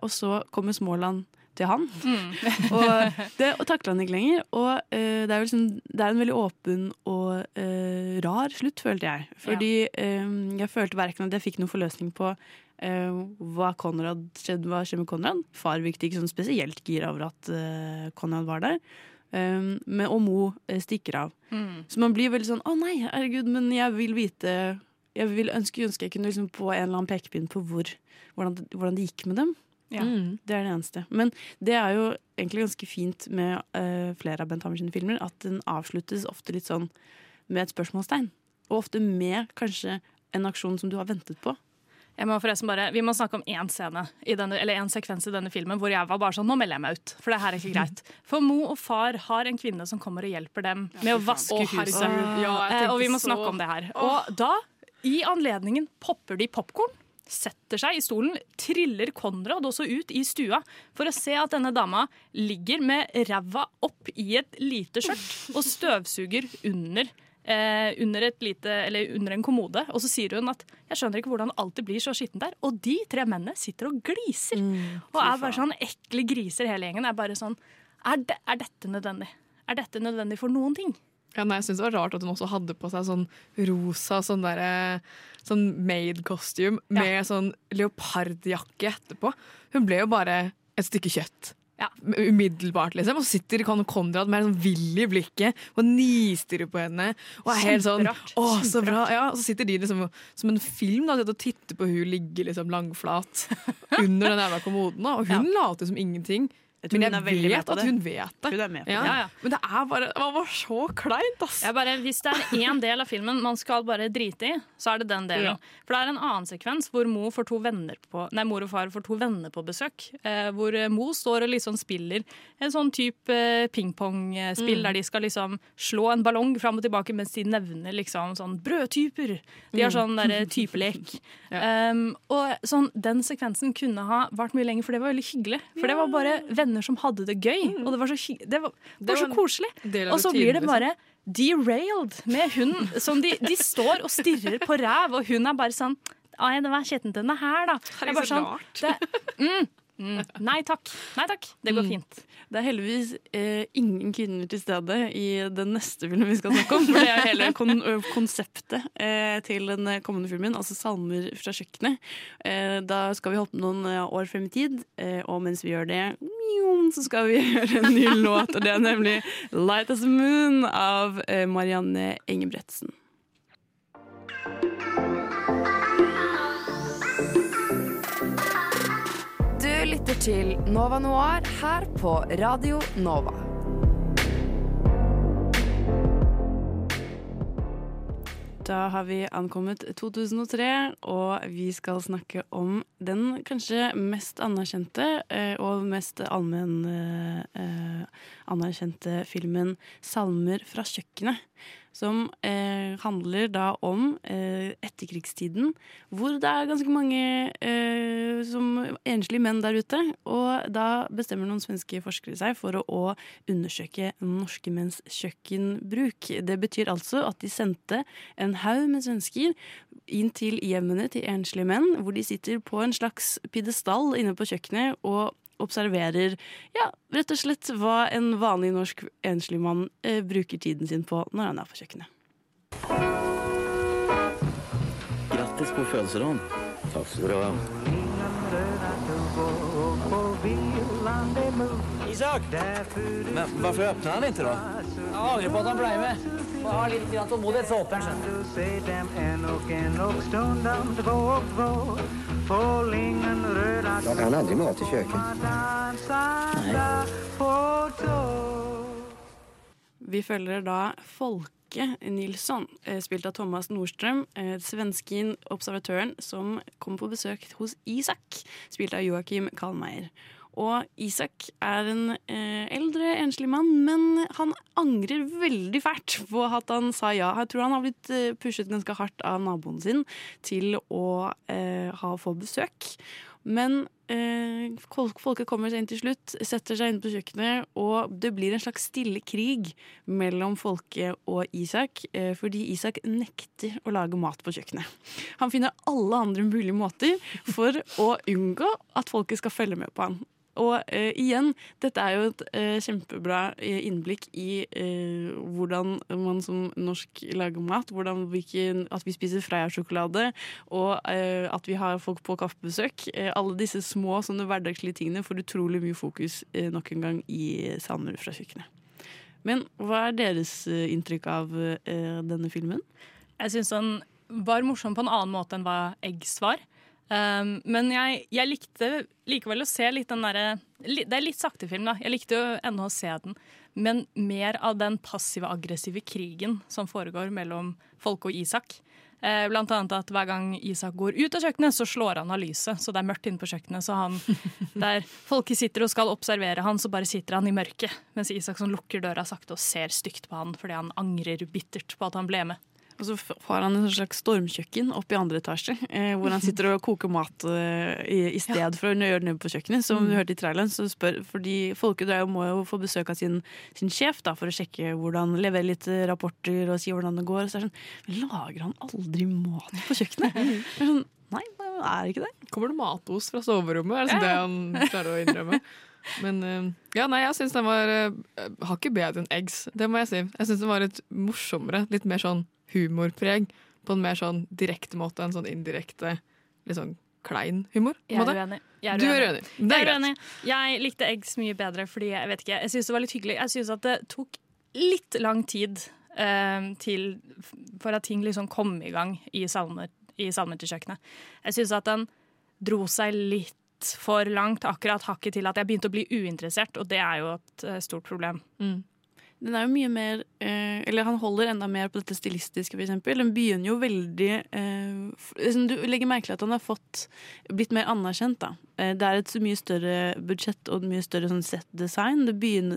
A: Og så kommer Småland til han. og det og han ikke lenger. Og uh, det, er sånn, det er en veldig åpen og uh, rar slutt, følte jeg. Fordi eh, jeg følte verken at jeg fikk noen forløsning på uh, hva Konrad skjedde, hva skjedde med Konrad. Far virket ikke sånn spesielt gira over at Konrad var der. Um, med, og Mo stikker av.
D: Mm.
A: Så man blir veldig sånn Å nei, herregud, men jeg vil vite Jeg vil ønske, ønske jeg kunne liksom på en eller annen pekepinn på hvor, hvordan, det, hvordan det gikk med dem.
D: Ja.
B: Mm.
A: Det er det eneste. Men det er jo egentlig ganske fint med uh, flere av Bent Hammers sine filmer, at den avsluttes ofte litt sånn med et spørsmålstegn. Og ofte med kanskje en aksjon som du har ventet på.
D: Jeg må forresten bare, Vi må snakke om én scene, i denne, eller en sekvens i denne filmen hvor jeg var bare sånn Nå melder jeg meg ut, for det her er ikke greit. For Mo og far har en kvinne som kommer og hjelper dem med å vaske huset.
B: Ja,
D: Eh, og vi må
B: så-
D: snakke om det her. Og da, i anledningen, popper de popkorn. Setter seg i stolen, triller Konrad også ut i stua for å se at denne dama ligger med ræva opp i et lite skjørt og støvsuger under eh, under, lite, eller under en kommode, og så sier hun at 'jeg skjønner ikke hvordan det alltid blir så skittent der'. Og de tre mennene sitter og gliser. og er bare sånn ekle griser hele gjengen. Er bare sånn er, de, er dette nødvendig? Er dette nødvendig for noen ting?
B: Ja, nei, jeg synes det var rart at hun også hadde på seg sånn rosa sånn derre Sånn maid-costume med sånn leopardjakke etterpå. Hun ble jo bare et stykke kjøtt. Umiddelbart, liksom. Og så sitter Con Konrad med sånn vill i blikket og nistirrer på henne. Og er helt sånn. Å, så bra. Ja, og så sitter de liksom som en film da, og titter på hun ligge liksom langflat under den jævla kommoden. Og hun later som ingenting.
A: Jeg
B: Men jeg vet at hun vet det.
A: Hun er med på
B: ja.
A: det.
D: Ja, ja.
B: Men det er bare, det var så kleint, ass.
D: Jeg bare, hvis det er én del av filmen man skal bare drite i, så er det den delen.
B: Ja.
D: For det er en annen sekvens hvor Mo får to på, nei, mor og far får to venner på besøk. Eh, hvor eh, Mo står og liksom spiller en sånn type eh, pingpongspill
B: Mm.
D: der de skal liksom slå en ballong fram og tilbake mens de nevner liksom sånn brødtyper. De har
B: Mm.
D: sånn derre typelek. um, og sånn, den sekvensen kunne ha vart mye lenger, for det var veldig hyggelig. For det var bare venner som hadde det gøy, og det var så, det var, det var så koselig. Og så blir det
B: liksom.
D: bare derailed med hun som de, de står og stirrer på ræv, og hun er bare sånn Ai, det var kjetten til henne her, da. Er bare
B: så
D: sånn,
B: rart.
D: Det, mm, mm, nei takk. Nei takk. Det går
A: Mm.
D: fint.
A: Det er heldigvis eh, ingen kvinner til stede i den neste filmen vi skal snakke om. For det er hele kon konseptet eh, til den kommende filmen, altså 'Salmer fra kjøkkenet'. Eh, da skal vi hoppe noen eh, år frem i tid, eh, og mens vi gjør det, så skal vi gjøre en ny låt. Og det er nemlig 'Light as a Moon' av eh, Marianne Engebretsen.
E: Til Nova Noir her på Radio Nova.
A: Da har vi ankommet 2003, og vi skal snakke om den kanskje mest anerkjente eh, og mest allmenn eh, anerkjente filmen 'Salmer fra kjøkkenet'. Som eh, handler da om eh, etterkrigstiden, hvor det er ganske mange eh, som enslige menn der ute. Og da bestemmer noen svenske forskere seg for å, å undersøke norske menns kjøkkenbruk. Det betyr altså at de sendte en haug med svensker inn til hjemmene til enslige menn, hvor de sitter på en slags pidestall inne på kjøkkenet og observerer ja, rett og slett hva en vanlig norsk enslig mann eh, bruker tiden sin på når han er på kjøkkenet.
H: Grattis på fødselen. Takk skal du ha.
J: Isak! Men varför öppnar han inte då?
K: Jeg angrer på at han ble med. Må ha litt grann tålmodighet, så åpner han
H: Jag kan aldrig mat i köket.
A: Vi følger da Folke Nilsson, eh, spilt av Thomas Nordstrøm, eh, svensken observatøren som kom på besøk hos Isak, spilt av Joakim Kalmeier. Og Isak er en eh, eldre, enslig mann, men han angrer veldig fælt på at han sa ja. Jeg tror han har blitt eh, pushet ganske hardt av naboen sin til å eh, ha få besøk. Men eh, folket kommer seg inn til slutt, setter seg inn på kjøkkenet, og det blir en slags stille krig mellom folket og Isak, eh, fordi Isak nekter å lage mat på kjøkkenet. Han finner alle andre mulige måter for å unngå at folket skal følge med på han. Og uh, igjen, dette er jo et uh, kjempebra eh, innblikk i uh, hvordan man som norsk lager mat. Hvordan hvilken, at vi spiser Freia-sjokolade, og at vi har folk på kaffebesøk. Alle disse små sånne hverdagslige tingene får utrolig mye fokus nok en gang i Salmer fra kjøkkenet. Men hva er deres inntrykk av denne filmen?
D: Jeg syns den var morsom på en annen måte enn hva Eggs var. Um, men jeg, jeg likte likevel å se litt den derre Det er litt sakte film, da. Jeg likte jo ennå å se den. Men mer av den passive, aggressive krigen som foregår mellom Folke og Isak. Eh, blant annet at hver gang Isak går ut av kjøkkenet, så slår han av lyset. Så det er mørkt inne på kjøkkenet. Så han, der Folke sitter og skal observere han, så bare sitter han i mørket. Mens Isak som lukker døra sakte og ser stygt på han fordi han angrer bittert på at han ble med.
A: Og så har han en slags stormkjøkken oppe i andre etasje, eh, hvor han sitter og koker mat eh, i, i stedet for å gjøre det nede på kjøkkenet. Som
D: Mm.
A: du hørte i traileren, så spør, fordi Folke drar må jo få besøk av sin, sin sjef da, for å sjekke hvordan, levere litt eh, rapporter og si hvordan det går. Og så er det sånn, lager han aldri mat på kjøkkenet? Sånn, Nei, det er ikke det.
B: Kommer det matos fra soverommet? Er det det han klarer å innrømme? Men eh, ja, nei, jeg syns den var uh, hakket bedre enn Eggs. Det må jeg si. Jeg syns den var litt morsommere. Litt mer sånn humorpreg. På en mer sånn direkte måte enn sånn indirekte, litt sånn klein humor.
D: Jeg er uenig. Jeg er
B: Du er
D: uenig.
B: Det er greit.
D: Jeg likte Eggs mye bedre fordi jeg vet ikke, jeg synes det var litt hyggelig. Jeg synes at det tok litt lang tid eh, til, for at ting liksom kom i gang i salmer, i salmer til kjøkkenet. Jeg synes at den dro seg litt for langt, akkurat hakket til at jeg begynte å bli uinteressert, og det er jo et eh, stort problem.
A: Den er jo mye mer eh, Eller han holder enda mer på dette stilistiske, eksempel. Den begynner jo veldig eh, liksom, Du legger merke til at han har fått blitt mer anerkjent, da. Eh, det er et mye større budsjett og et mye større sånn set-design.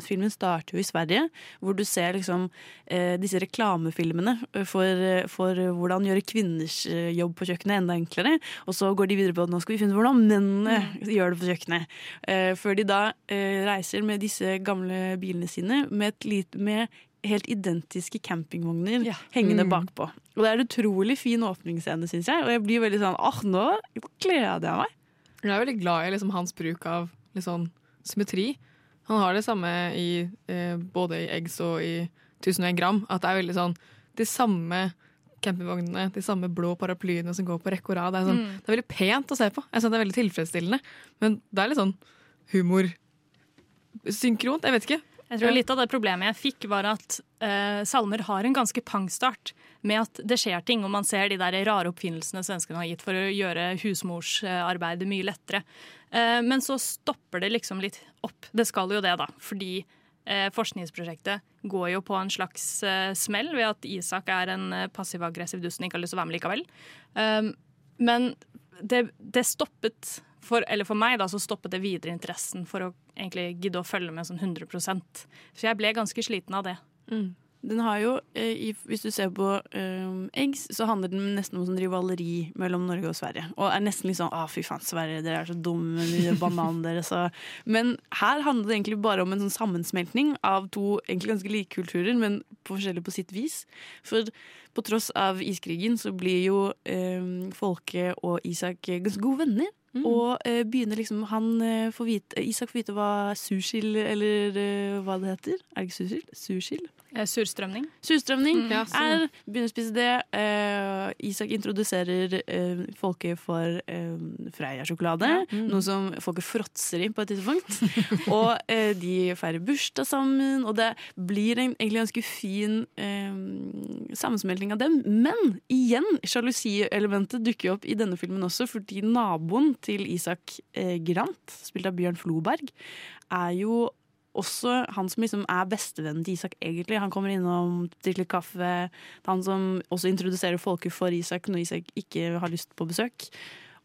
A: Filmen starter jo i Sverige, hvor du ser liksom eh, disse reklamefilmene for, for hvordan gjøre kvinners eh, jobb på kjøkkenet enda enklere. Og så går de videre på at nå skal vi finne ut hvordan mennene gjør det på kjøkkenet. Eh, før de da eh, reiser med disse gamle bilene sine med, et lit, med helt identiske campingvogner hengende
B: Mm.
A: bakpå. Og det er en utrolig fin åpningsscene, syns jeg. Og jeg blir veldig sånn åh, nå gleder jeg meg.
B: Jeg er veldig glad i liksom, hans bruk av litt sånn symmetri. Han har det samme i, eh, både i Eggs og i 1001 gram. At det er veldig sånn de samme campingvognene, de samme blå paraplyene som går på rekke og rad. Det er, sånn,
D: Mm.
B: det er veldig pent å se på. Jeg synes det er veldig tilfredsstillende. Men det er litt sånn humor synkront. Jeg vet ikke.
D: Jeg tror litt av det problemet jeg fikk, var at eh, salmer har en ganske pangstart med at det skjer ting, og man ser de der rare oppfinnelsene svenskene har gitt for å gjøre husmorsarbeidet mye lettere. Eh, men så stopper det liksom litt opp. Det skal jo det, da. Fordi eh, forskningsprosjektet går jo på en slags eh, smell ved at Isak er en eh, passiv-aggressiv dust som ikke har lyst til å være med likevel. Um, men det, det stoppet for, eller for meg da, så stoppet det videre interessen for å egentlig gidde å følge med sånn 100% Så jeg ble ganske sliten av det.
A: Mm. Den har jo, eh, i, Hvis du ser på eh, Eggs, så handler den nesten om sånn rivaleri mellom Norge og Sverige. Og er nesten litt sånn 'Å, fy faen, Sverige, dere er så dumme, de bananen deres'. Men her handler det egentlig bare om en sånn sammensmeltning av to egentlig ganske like kulturer, men på forskjellig på sitt vis. For på tross av iskrigen så blir jo eh, Folke og Isak ganske gode venner. Og eh, begynner liksom han eh, får vite, Isak får vite hva sushil, eller uh, hva det heter. Er det ikke sushil? Sursild?
D: Eh, surstrømning.
A: Surstrømning
D: Mm.
A: Er. Begynner å spise det. Eh, Isak introduserer eh, folket for Freia-sjokolade.
D: Mm.
A: Noe som folket fråtser i på et tidspunkt. og de feirer bursdag sammen, og det blir en egentlig ganske fin sammensmelting av dem. Men igjen, sjalusielementet dukker opp i denne filmen også, fordi naboen til Isak eh, Grant, spilt av Bjørn Floberg, er jo også han som liksom er bestevennen til Isak, egentlig. Han kommer innom, drikker litt kaffe. Han som også introduserer folket for Isak når Isak ikke har lyst på besøk.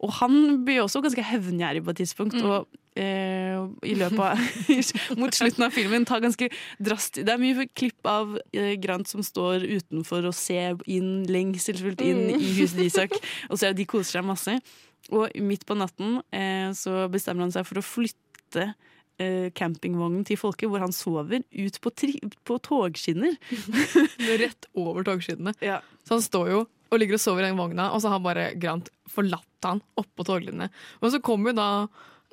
A: Og han blir også ganske hevngjerrig på et tidspunkt. Og eh, i løpet av Mot slutten av filmen tar ganske drast Det er mye klipp av eh, Grant som står utenfor og ser inn lengselsfullt inn
D: Mm.
A: i huset Isak, og ser at de koser seg masse. Og midt på natten eh, så bestemmer han seg for å flytte eh, campingvognen til folket, hvor han sover, ut på, på togskinner.
B: Rett over togskinnene. Så han står jo og ligger og sover i den vogna, og så har bare Grant forlatt han oppå toglinjene. Og så kommer jo da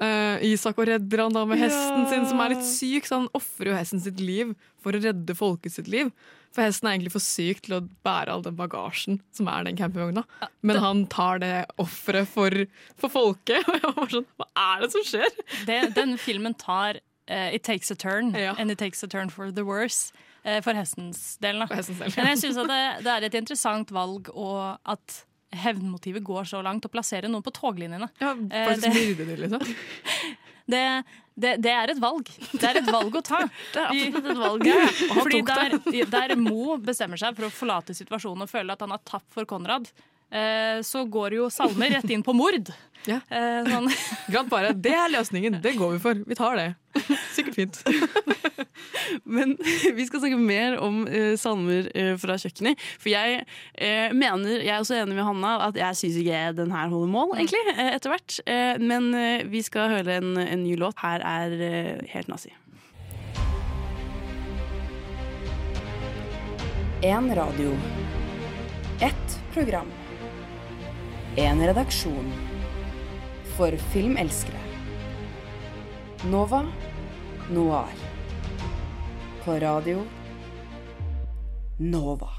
B: Uh, Isak og redder han da med
A: Ja.
B: hesten sin, som er litt syk, så han ofrer jo hesten sitt liv for å redde folket sitt liv. For hesten er egentlig for syk til å bære all den bagasjen som er den campingvogna. Men han tar det offeret for, for folket. Og jeg var sånn, hva er det som skjer?
D: Det, den filmen tar uh, It takes a turn, and it takes a turn for the worse. Eh, for hestens del. Da.
B: del, ja.
D: Men jeg syns det, det er et interessant valg, og at hevnmotivet går så langt å plassere noen på toglinjene.
B: Ja,
D: Eh,
B: faktisk
D: det-
B: myrde liksom.
D: det, det, det er et valg. Det er et valg å ta.
A: Det er absolutt et valg.
D: Ja, fordi der, der Mo bestemmer seg for å forlate situasjonen og føler at han har tapt for Konrad, eh, så går jo Salmer rett inn på mord.
B: Ja.
D: Eh, sånn.
B: Grant bare Det er løsningen, det går vi for. Vi tar det. Sikkert fint.
A: Men vi skal snakke mer om uh, salmer uh, fra kjøkkenet. For jeg uh, mener, jeg er også enig med Hanna, at jeg syns ikke den her holder mål, egentlig, eh, etter hvert. Eh, men eh, vi skal høre en, en ny låt. Her er eh, Helt nazi.
E: En radio. Ett program. En redaksjon. For filmelskere. Nova Noir. På radio Nova.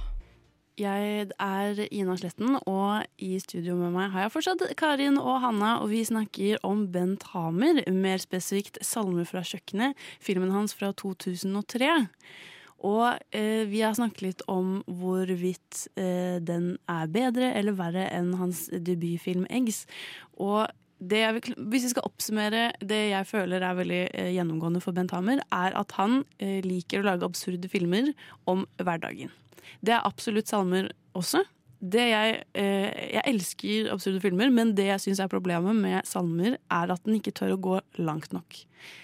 A: Jeg er Ina Sletten, og i studio med meg har jeg fortsatt Karin og Hanna. Og vi snakker om Bent Hamer, mer spesifikt 'Salmer fra kjøkkenet', filmen hans fra 2003. Og eh, vi har snakket litt om hvorvidt eh, den er bedre eller verre enn hans debutfilm 'Eggs'. Og jeg hvis vi skal oppsummere det jeg føler er veldig eh, gjennomgående for Bent Hamer, er at han eh, liker å lage absurde filmer om hverdagen. Det er absolutt salmer også. Jeg, eh, jeg elsker absurde filmer, men det jeg syns er problemet med salmer, er at den ikke tør å gå langt nok.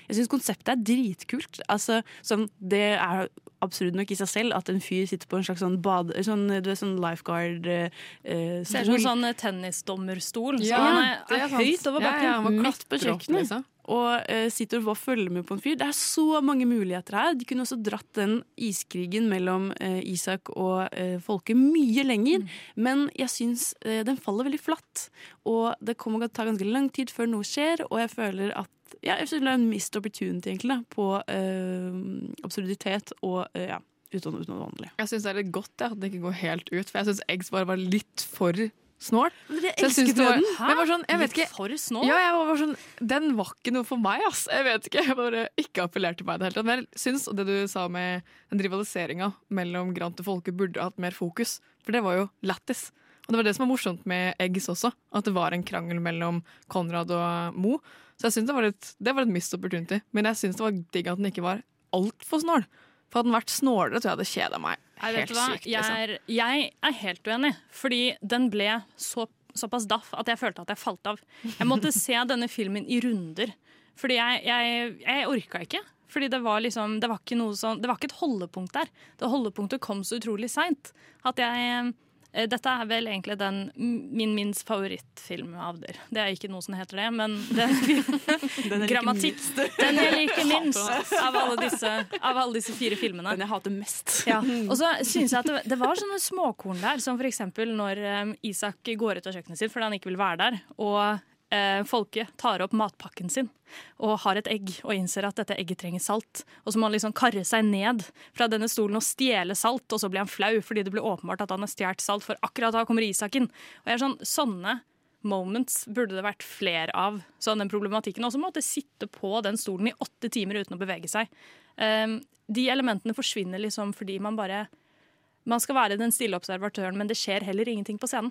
A: Jeg syns konseptet er dritkult. Altså, sånn, det er absurd nok i seg selv at en fyr sitter på en slags sånn bade... Sånn, du vet, sånn lifeguard eh, eh,
D: Ser ut som en sånn tennisdommerstol.
A: Ja,
D: så han er,
A: er
D: er høyt over bakken.
A: ja, ja, midt på kjøkkenet.
B: liksom.
A: Og eh, sitter og følger med på en fyr. Det er så mange muligheter her. De kunne også dratt den iskrigen mellom eh, Isak og eh, folket mye lenger. Men jeg syns eh, den faller veldig flatt. Og det kommer til å ta ganske lang tid før noe skjer, og jeg føler at ja, jeg synes det er en missed opportunity egentlig, da, på uh, absurditet og uh, ja, uten, uten vanlig.
B: Jeg syns det er litt godt ja, at det ikke går helt ut, for jeg syns Eggs bare var litt for snål. Jeg
A: elsket
B: var-
A: den?
B: Men var sånn, jeg vet
D: Litt for snål?
B: Ja, jeg var sånn, Den var ikke noe for meg, ass. Jeg vet ikke, jeg bare ikke appellerte meg i det hele tatt. Men jeg syns og det du sa med den rivaliseringa mellom Grant og Folke, burde hatt mer fokus. For det var jo lættis. Og det var det som var morsomt med Eggs også. At det var en krangel mellom Konrad og Mo. Så jeg synes det var litt det var et missed opportunity. Men jeg syns det var digg at den ikke var altfor snål. For hadde den vært snålere, tror jeg hadde kjeda meg helt sykt.
D: Jeg
B: Liksom.
D: er, jeg er helt uenig, fordi den ble så, såpass daff at jeg følte at jeg falt av. Jeg måtte se denne filmen i runder, fordi jeg, jeg, jeg orka ikke. Fordi det var liksom, det var sånn, det var ikke et holdepunkt der. Det holdepunktet kom så utrolig seint at jeg dette er vel egentlig den, min minst favorittfilm av dere. Det er ikke noe som heter det, men den,
A: Den
D: grammatikk. Den jeg liker minst av alle, disse, av alle disse fire filmene.
A: Den jeg hater mest.
D: Ja. Og så synes jeg at det, det var sånne småkorn der, som eksempel når um, Isak går ut av kjøkkenet sitt fordi han ikke vil være der, og eh, folket tar opp matpakken sin og har et egg og innser at dette egget trenger salt. Og så må han liksom karre seg ned fra denne stolen og stjele salt, og så blir han flau fordi det blir åpenbart at han har stjålet salt, for akkurat da kommer Isak inn. Og jeg er sånn, sånne moments burde det vært flere av. Sånn den problematikken. Også måtte sitte på den stolen i åtte timer uten å bevege seg. Um, de elementene forsvinner liksom fordi man bare Man skal være den stille observatøren, men det skjer heller ingenting på scenen.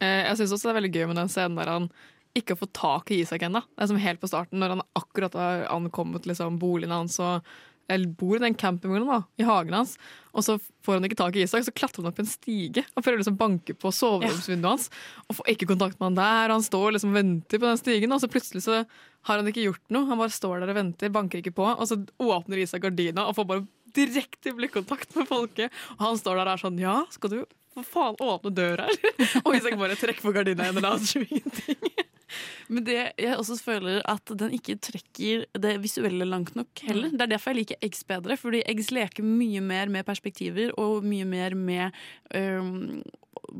B: Eh, Jeg syns også det er veldig gøy med den scenen der han ikke har fått tak i Isak ennå. Det er som helt på starten, når han akkurat har ankommet liksom, boligen hans og eller bor i den campingvognen da, i hagen hans, og så får han ikke tak i Isak, så klatrer han opp en stige og prøver liksom å banke på soveromsvinduet hans, og får ikke kontakt med han der. Og Han står liksom og venter på den stigen, og så plutselig så har han ikke gjort noe. Han bare står der og venter, banker ikke på, og så åpner Isak gardina og får bare direkte blikkontakt med folket. Og han står der og er sånn Ja, skal du for faen åpne døra her? og Isak bare trekker på gardina igjen og later ingenting.
A: Men det jeg også føler at den ikke trekker det visuelle langt nok heller. Det er derfor jeg liker Eggs bedre, fordi Eggs leker mye mer med perspektiver og mye mer med um,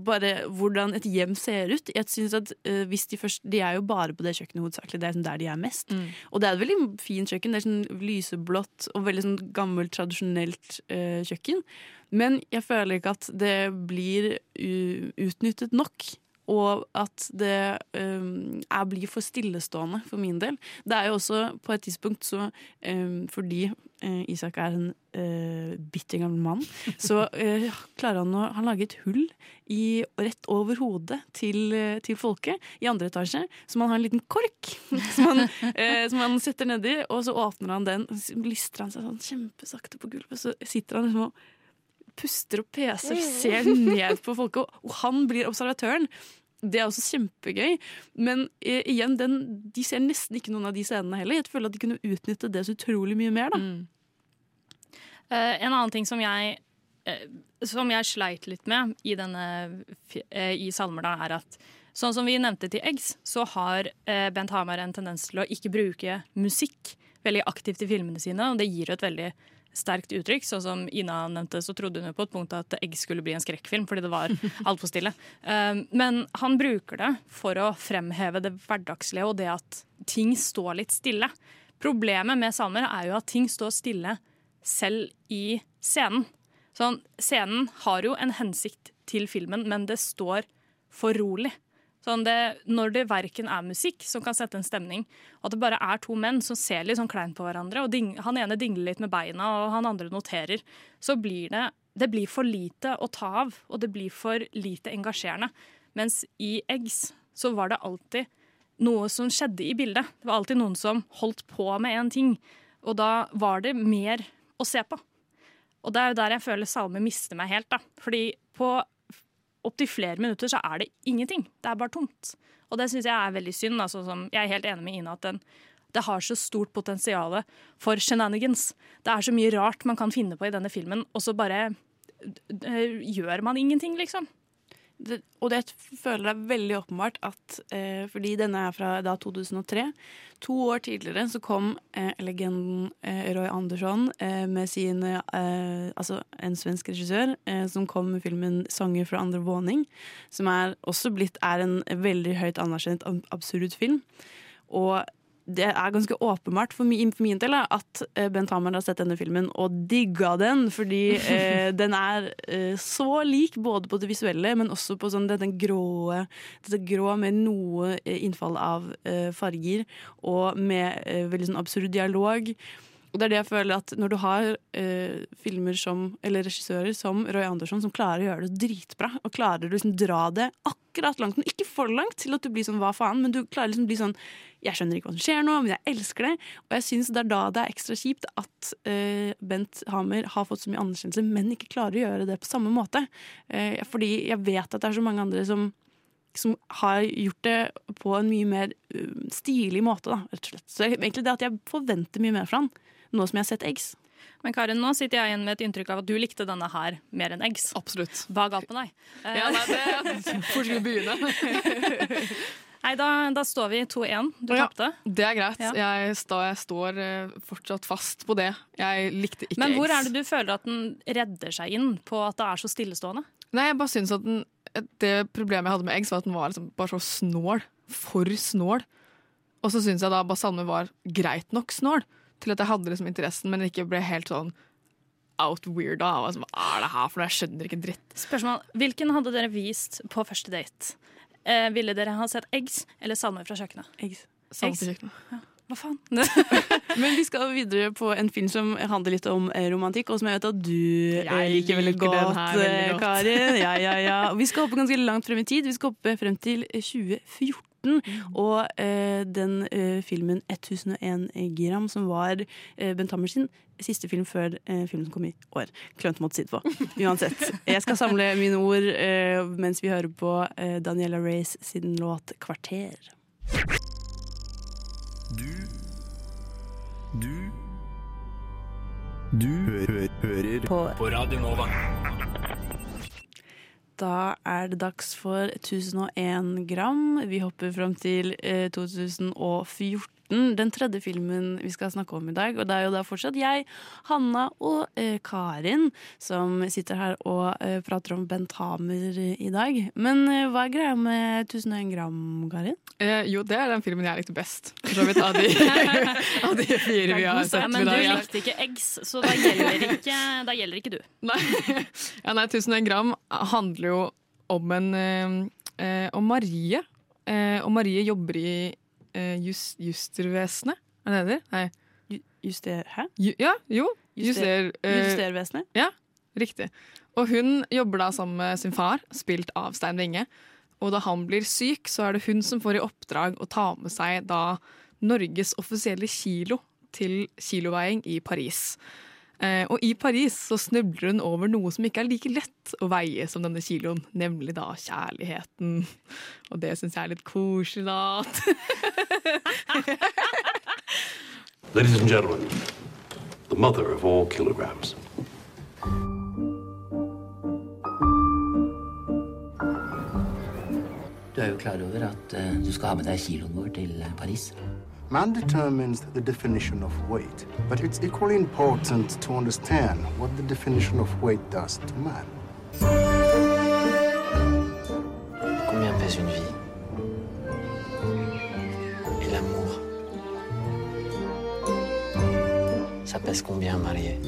A: bare hvordan et hjem ser ut. Jeg synes at uh, hvis De først, de er jo bare på det kjøkkenet hovedsakelig, det er sånn der de er mest. Og det er et veldig fint kjøkken. Det er sånn lyseblått og veldig sånn gammelt, tradisjonelt uh, kjøkken. Men jeg føler ikke at det blir utnyttet nok. Og at det um, jeg blir for stillestående for min del. Det er jo også på et tidspunkt så um, Fordi uh, Isak er en uh, bitter gammel mann, så uh, klarer han å Han lager et hull i, rett over hodet til, til folket i andre etasje, så man har en liten kork som han, som han setter nedi, og så åpner han den, og så lystrer han seg sånn kjempesakte på gulvet, så sitter han liksom og puster og peser, ser ned på folket, og, og han blir observatøren. Det er også kjempegøy, men eh, igjen, den, de ser nesten ikke noen av de scenene heller. Jeg føler at de kunne utnytte det så utrolig mye mer. da.
D: Eh, en annen ting som jeg, eh, som jeg sleit litt med i, denne, eh, i Salmer, da, er at sånn som vi nevnte til Eggs, så har eh, Bent Hamar en tendens til å ikke bruke musikk veldig aktivt i filmene sine, og det gir jo et veldig sterkt uttrykk. Sånn som Ina nevnte, så trodde hun jo på et punkt at Egg skulle bli en skrekkfilm, fordi det var altfor stille. Um, men han bruker det for å fremheve det hverdagslige og det at ting står litt stille. Problemet med salmer er jo at ting står stille selv i scenen. Sånn, scenen har jo en hensikt til filmen, men det står for rolig. Sånn det, når det verken er musikk som kan sette en stemning, og at det bare er to menn som ser litt sånn kleint på hverandre, og ding, han ene dingler litt med beina, og han andre noterer, så blir det, det blir for lite å ta av, og det blir for lite engasjerende. Mens i Eggs så var det alltid noe som skjedde i bildet. Det var alltid noen som holdt på med en ting, og da var det mer å se på. Og det er jo der jeg føler Salme mister meg helt. da. Fordi på opptil flere minutter så er det ingenting. Det er bare tomt. Og det syns jeg er veldig synd. Altså, jeg er helt enig med Ina at den, det har så stort potensial for shenanigans. Det er så mye rart man kan finne på i denne filmen, og så bare gjør man ingenting, liksom.
A: Det, og det føler jeg veldig åpenbart at eh, fordi denne er fra da 2003 To år tidligere så kom eh, legenden eh, Roy Andersson eh, med sin eh, Altså en svensk regissør eh, som kom med filmen 'Sanger fra andre våning', som er også blitt er en veldig høyt anerkjent ab- absurd film. Og det er ganske åpenbart for min, for min del at eh, Bent Hammer har sett denne filmen og digga den, fordi eh, den er eh, så lik både på det visuelle, men også på sånn dette grå, dette grå med noe eh, innfall av eh, farger, og med eh, veldig sånn absurd dialog. Og det er det jeg føler at når du har eh, filmer som, eller regissører som Roy Andersson, som klarer å gjøre det dritbra, og klarer å liksom dra det akkurat akkurat langt, men ikke for langt til at du blir sånn hva faen, men du klarer liksom å bli sånn jeg skjønner ikke hva som skjer nå, men jeg elsker det. Og jeg syns det er da det er ekstra kjipt at uh, Bent Hamer har fått så mye anerkjennelse, men ikke klarer å gjøre det på samme måte. Uh, fordi jeg vet at det er så mange andre som som har gjort det på en mye mer uh, stilig måte, da, rett og slett. Så egentlig det at jeg forventer mye mer fra han, nå som jeg har sett Eggs.
D: Men Karin, nå sitter jeg igjen med et inntrykk av at du likte denne her mer enn eggs.
B: Absolutt.
D: Hva er galt med deg?
B: Ja, nei, det Hvor skal vi begynne?
D: Nei, da, da står vi 2-1. Du
B: Ja,
D: tapte.
B: Det er greit.
D: Ja.
B: Jeg, står, jeg står eh, fortsatt fast på det. Jeg likte ikke
D: Men hvor
B: eggs.
D: er det du føler at den redder seg inn på at det er så stillestående?
B: Nei, jeg bare synes at den, Det problemet jeg hadde med eggs, var at den var liksom bare så snål. For snål. Og så syns jeg da Balsame var greit nok snål til at jeg hadde liksom interessen, men ikke ble helt sånn out weirda. av Hva er det her for noe? Jeg skjønner ikke dritt.
D: Spørsmål, Hvilken hadde dere vist på første date? Eh, ville dere ha sett eggs eller salmer fra kjøkkenet?
A: Eggs.
B: Salmer
D: Eggs.
B: fra kjøkkenet.
D: Hva faen?
A: Men vi skal videre på en film som handler litt om eh, romantikk, og som jeg vet at du jeg liker veldig godt,
B: veldig
A: eh,
B: godt.
A: Karin. Ja, ja, ja. Vi skal hoppe ganske langt frem i tid. Vi skal hoppe frem til eh, 2014. Og eh, den eh, filmen 1001 gram, som var eh, Bent Hammer sin siste film før eh, filmen som kom i år. Klønete måte å si det på. Uansett. Jeg skal samle mine ord eh, mens vi hører på eh, Daniela Race sin låt 'Kvarter'.
L: Du Du Du hø hører
E: På
L: på Radio Nova.
A: Da er det dags for 1001 gram. Vi hopper fram til eh, 2014. Den tredje filmen vi skal snakke om i dag. Og det er jo da fortsatt jeg, Hanna og eh, Karin som sitter her og eh, prater om Bent Hamer i dag. Men eh, hva er greia med 1001 gram, Karin?
B: Eh, jo, det er den filmen jeg likte best. For så vidt av de, av de fire vi har sett
D: Ja,
B: dag
D: men du
B: dag. ja.
D: likte ikke eggs, så da gjelder ikke, da gjelder ikke du.
B: Nei. Ja, nei, 1001 gram handler jo om en eh, eh, Om Marie. Eh, og Marie jobber i eh, jus, Justervesenet, er det det heter? Nei.
A: Juster... Hæ?
B: Ju, ja, jo.
A: Juster-
B: Juster, eh,
A: Justervesenet?
B: Ja, riktig. Og hun jobber da sammen med sin far, spilt av Stein Winge. Og da han blir syk, så er det hun som får i oppdrag å ta med seg da Norges offisielle kilo til kiloveiing i Paris. Eh, og i Paris så snubler hun over noe som ikke er like lett å veie som denne kiloen, nemlig da kjærligheten. Og det syns jeg er litt koselig, da.
M: Ladies and gentlemen, the mother of all kilograms.
H: Du er jo klar over at eh, du skal ha med deg kiloen vår til eh, Paris.
N: Man determines the definition of weight, but it's equally important to understand what the definition of weight does to man.
H: Combien pèse une vie? Et l'amour? Ça pèse combien, marié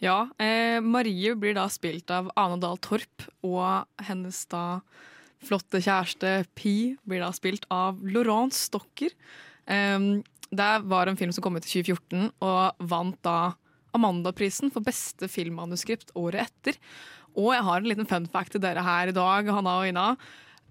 B: Ja, eh, Marie blir da spilt av Ane Dahl Torp, og hennes da flotte kjæreste Pi blir da spilt av Laurent Stocker. Um, det var en film som kom ut i 2014, og vant da Amandaprisen for beste filmmanuskript året etter. Og jeg har en liten fun fact til dere her i dag, Hanna og Ina.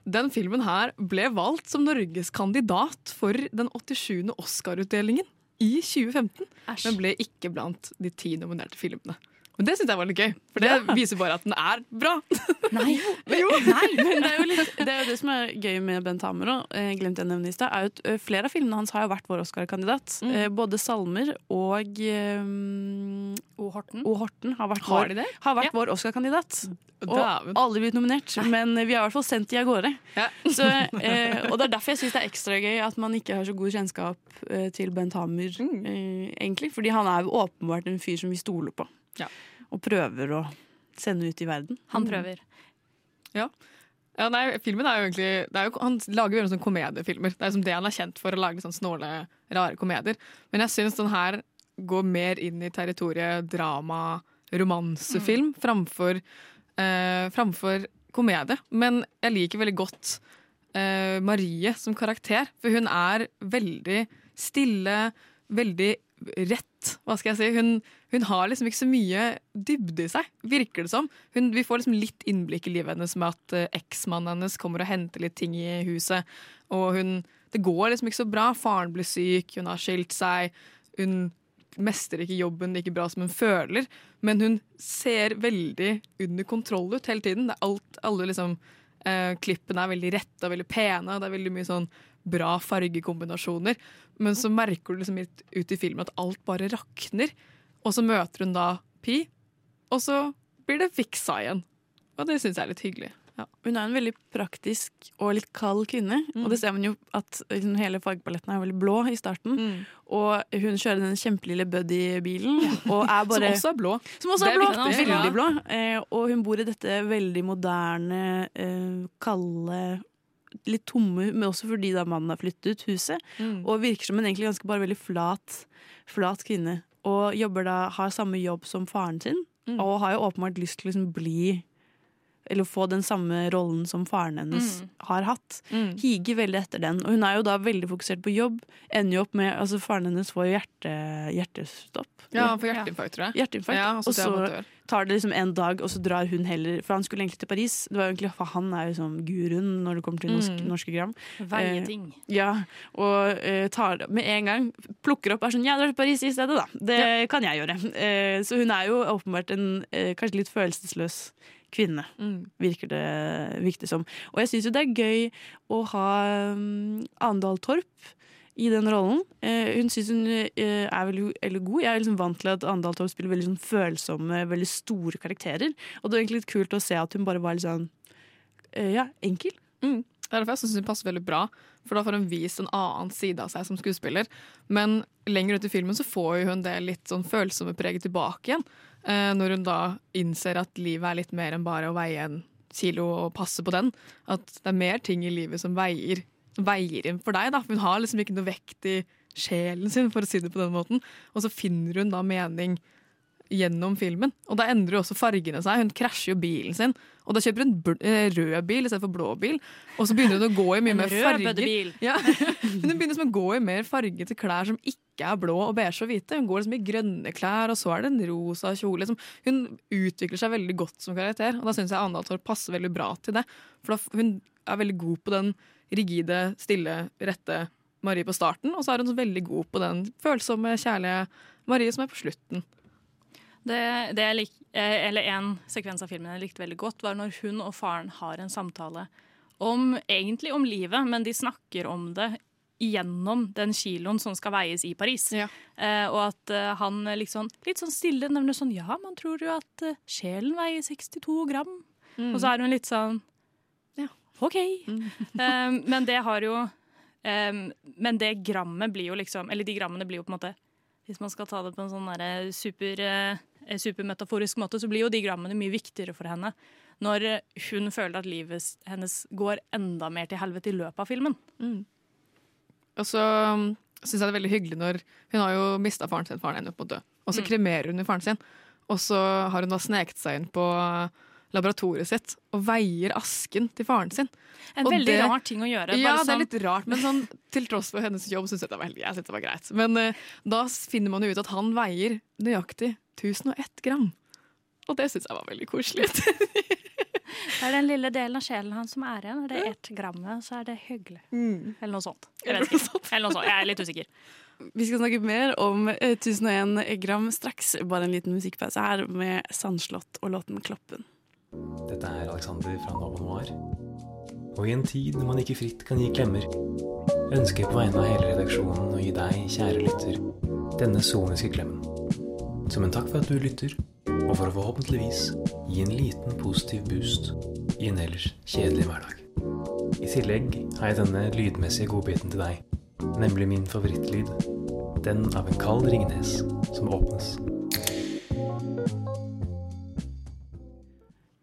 B: Den filmen her ble valgt som Norges kandidat for den 87. Oscar-utdelingen i 2015. Men ble ikke blant de ti nominerte filmene. Men det syns jeg var litt gøy, for det
A: Ja.
B: viser bare at den er bra.
D: Nei,
A: Nei, men det er jo litt, det er jo det som er gøy med Bent Hamer òg, eh, glemte jeg å nevne i stad, eh, flere av filmene hans har jo vært vår Oscar-kandidat.
D: Mm.
A: Eh, Både Salmer og um,
D: O. Horten.
A: O. Horten har vært
B: Har
A: vår, har vært vår Oscar-kandidat. Og
B: Dæven.
A: aldri blitt nominert, men vi har i hvert fall sendt de av gårde. Så, eh, og det er derfor jeg syns det er ekstra gøy at man ikke har så god kjennskap eh, til Bent Hamer,
B: Mm.
A: eh, egentlig. Fordi han er jo åpenbart en fyr som vi stoler på.
B: Ja.
A: Og prøver å sende ut i verden.
D: Han prøver.
B: Ja. Ja, nei, filmen er jo egentlig det er jo, Han lager jo sånn komediefilmer. Det er liksom det han er kjent for, å lage sånn snåle, rare komedier. Men jeg syns den her går mer inn i territoriet drama, romansefilm, framfor, eh, framfor komedie. Men jeg liker veldig godt eh, Marie som karakter, for hun er veldig stille, veldig rett. Hva skal jeg si? Hun, hun har liksom ikke så mye dybde i seg, virker det som. Hun, vi får liksom litt innblikk i livet hennes med at uh, eksmannen hennes kommer og henter litt ting i huset. Og hun, det går liksom ikke så bra. Faren blir syk, hun har skilt seg. Hun mestrer ikke jobben like bra som hun føler, men hun ser veldig under kontroll ut hele tiden. Det er alt, alle liksom eh, Klippene er veldig rette og veldig pene, og det er veldig mye sånn bra fargekombinasjoner. Men så merker du liksom litt ut i filmen at alt bare rakner. Og så møter hun da Pi, og så blir det fiksa igjen. Og det syns jeg er litt hyggelig.
A: Ja. Hun er en veldig praktisk og litt kald kvinne.
B: Mm.
A: Og det ser man jo at liksom, hele fargepaletten er veldig blå i starten.
B: Mm.
A: Og hun kjører den kjempelille Buddy-bilen. Og er bare,
B: Som også er blå.
A: Som også er blå.
B: viktig,
A: Veldig
B: ja.
A: blå. Eh, og hun bor i dette veldig moderne, eh, kalde Litt tomme, men også fordi da mannen har flyttet ut huset.
B: Mm.
A: Og virker som en egentlig ganske bare veldig flat, flat kvinne. Og jobber da, har samme jobb som faren sin.
B: Mm.
A: Og har jo åpenbart lyst til å liksom bli eller få den samme rollen som faren hennes
B: Mm.
A: har hatt.
B: Mm.
A: Higer veldig etter den. Og hun er jo da veldig fokusert på jobb. Ender jo opp med altså Faren hennes får jo hjerte, hjertestopp.
B: Ja, han får hjerteinfarkt, tror jeg.
A: Hjerteinfarkt.
B: Ja, og så
A: tar det liksom en dag, og så drar hun heller For han skulle egentlig til Paris. Det var jo egentlig, for Han er jo sånn guruen når det kommer til norsk,
B: Mm.
A: norske gram.
D: Veie
A: Eh, ja, og eh, tar det med en gang. Plukker opp og er sånn Ja, drar til Paris i stedet, da. Det kan jeg gjøre. Eh, så hun er jo åpenbart en eh, kanskje litt følelsesløs kvinne,
B: Mm.
A: virker det virker det som. Og jeg syns jo det er gøy å ha um, Andal Torp i den rollen. Uh, hun syns hun uh, er veldig, veldig god. Jeg er liksom vant til at Andal Torp spiller veldig sånn følsomme, veldig store karakterer. Og det er egentlig litt kult å se at hun bare var litt sånn uh, ja, enkel.
B: Mm. Det er derfor jeg synes hun passer veldig bra, for da får hun vist en annen side av seg som skuespiller. Men lenger ut i filmen så får hun det litt sånn følsomme preget tilbake igjen. Eh, når hun da innser at livet er litt mer enn bare å veie en kilo og passe på den. At det er mer ting i livet som veier, veier inn for deg. Da. Hun har liksom ikke noe vekt i sjelen sin, for å si det på den måten. Og så finner hun da mening gjennom filmen. Og da endrer jo også fargene seg. Hun krasjer jo bilen sin. Og da kjøper hun eh, rød bil istedenfor blå bil. Og så begynner hun å gå i mye mer farger. Ja. Hun begynner å gå i mer fargete klær som ikke er blå og beige og hvite. Hun går liksom i grønne klær, og så er det en rosa kjole. Liksom. Hun utvikler seg veldig godt som karakter, og da syns jeg Anna Torp passer veldig bra til det. For hun er veldig god på den rigide, stille, rette Marie på starten, og så er hun så veldig god på den følsomme, kjærlige Marie som er på slutten.
D: Det, det jeg lik, eh, eller En sekvens av filmen jeg likte veldig godt, var når hun og faren har en samtale om egentlig om livet, men de snakker om det gjennom den kiloen som skal veies i Paris. Eh, og at eh, han liksom, litt sånn stille nevner sånn Ja, man tror jo at eh, sjelen veier 62 gram.
B: Mm.
D: Og så er hun litt sånn Ja, OK. Eh, men det har jo eh, Men det grammet blir jo liksom Eller de grammene blir jo på en måte Hvis man skal ta det på en sånn derre super, supermetaforisk måte, så blir jo de grammene mye viktigere for henne. Når hun føler at livet hennes går enda mer til helvete i løpet av filmen.
B: Og så um, syns jeg det er veldig hyggelig når Hun har jo mista faren sin, faren ender opp med å dø. Og så
D: Mm.
B: kremerer hun jo faren sin. Og så har hun da sneket seg inn på laboratoriet sitt og veier asken til faren sin.
D: En
B: Og
D: veldig
B: det-
D: rar ting å gjøre.
B: Ja,
D: bare
B: det er
D: sånn-
B: litt rart, men sånn, til tross for hennes jobb syns jeg det var, jeg det var greit. Men uh, da finner man jo ut at han veier nøyaktig 1001 gram. Og det syns jeg var veldig koselig.
D: Det er den lille delen av sjelen hans som er igjen. Er det er ett grammet, så er det hyggelig. Eller noe sånt. Jeg noe sånt. Eller noe sånt. Jeg er litt usikker.
A: Vi skal snakke mer om eh, 1001 gram straks. Bare en liten musikkpause her med Sandslott og låten 'Kloppen'.
O: Dette er Alexander fra Nova Noir. Og i en tid når man ikke fritt kan gi klemmer, ønsker jeg på vegne av hele redaksjonen å gi deg, kjære lytter, denne soniske klemmen. Som en takk for at du lytter, og for å forhåpentligvis gi en liten positiv boost i en ellers kjedelig hverdag. I tillegg har jeg denne lydmessige godbiten til deg, nemlig min favorittlyd, den av en kald Ringnes som åpnes.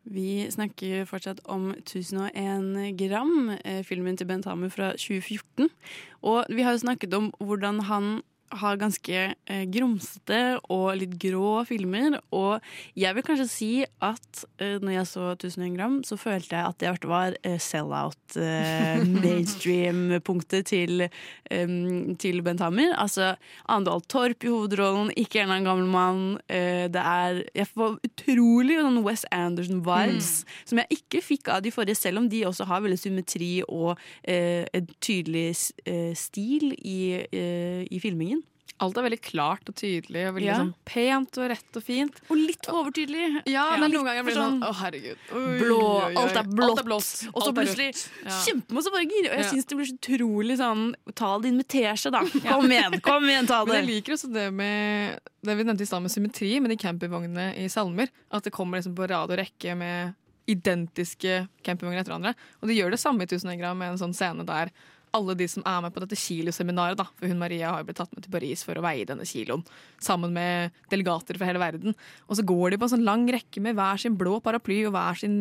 A: Vi snakker fortsatt om 1001 gram, eh, filmen til Bent Hamer fra 2014. Og vi har jo snakket om hvordan han har ganske eh, grumsete og litt grå filmer. Og jeg vil kanskje si at eh, når jeg så 1001 gram, så følte jeg at det var eh, sell-out, eh, mainstream-punktet til, eh, til Bent Hammer. Altså Andal Torp i hovedrollen, ikke en eller annen gammel mann. Eh, det er Jeg får utrolig sånn Wes Anderson-vibes, som jeg ikke fikk av de forrige, selv om de også har veldig symmetri og eh, en tydelig eh, stil i, i filmingen.
B: Alt er veldig klart og tydelig og veldig
A: Ja.
B: sånn pent og rett og fint.
A: Og litt overtydelig.
B: Ja,
A: Ja,
B: men noen ganger blir det sånn
A: sånn
B: Å, herregud. Oi,
A: Blå,
B: oi, oi.
A: alt er blått.
B: Blått.
A: Og så plutselig.
B: Ja.
A: kjempemasse farger. Og jeg
B: Ja.
A: syns det blir så utrolig sånn Ta det inn med teskje, da. Kom igjen, kom igjen, ta det.
B: Men jeg liker også det med det vi nevnte i stad med symmetri med de campingvognene i Salmer. At det kommer liksom på rad og rekke med identiske campingvogner etter hverandre. Og de gjør det samme i 1001 gram med en sånn scene der alle de som er med på dette kiloseminaret, da, for hun Maria har jo blitt tatt med til Paris for å veie denne kiloen, sammen med delegater fra hele verden. Og så går de på en sånn lang rekke med hver sin blå paraply og hver sin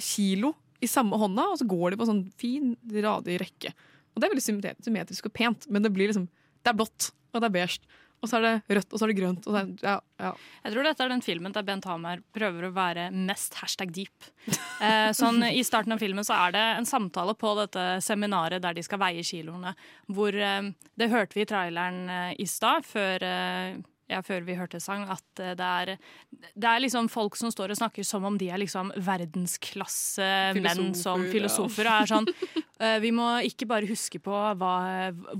B: kilo i samme hånda, og så går de på en sånn fin, radig rekke. Og det er veldig symmetrisk og pent, men det blir liksom Det er blått, og det er beige. Og så er det rødt, og så er det grønt. Er det, ja, ja.
D: Jeg tror dette er den filmen der Bent Hamer prøver å være mest hashtag deep. Eh, sånn, I starten av filmen så er det en samtale på dette seminaret der de skal veie kiloene. Hvor eh, Det hørte vi i traileren eh, i stad, før, eh, ja, før vi hørte sang, at eh, det er, det er liksom folk som står og snakker som om de er liksom verdensklasse
B: Filosofer,
D: som
B: ja.
D: filosofer. Og er sånn eh, Vi må ikke bare huske på hva,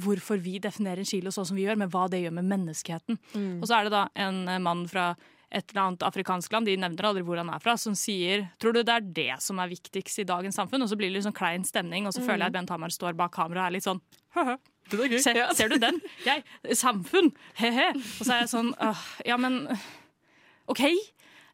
D: hvorfor vi definerer en kilo sånn som vi gjør, men hva det gjør med menneskeheten.
B: Mm.
D: Og så er det da en eh, mann fra et eller annet afrikansk land, de nevner aldri hvor han er fra, som sier Tror du det er det som er viktigst i dagens samfunn? Og så blir det litt sånn klein stemning, og så
B: Mm.
D: føler jeg at Bent Hamar står bak kamera og er litt sånn «Høhø,
B: gøy.
D: Se,
B: Ja.
D: Ser du den? Jeg, samfunn! He-he. Og så er jeg sånn øh, Ja, men OK.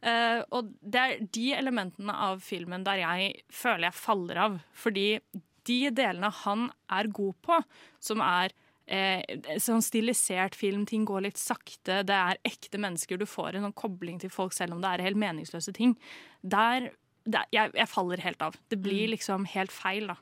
D: Uh, og det er de elementene av filmen der jeg føler jeg faller av. Fordi de delene han er god på, som er eh, sånn stilisert film, ting går litt sakte, det er ekte mennesker, du får en sånn kobling til folk selv om det er helt meningsløse ting. Der, der jeg, jeg faller helt av. Det blir liksom helt feil, da.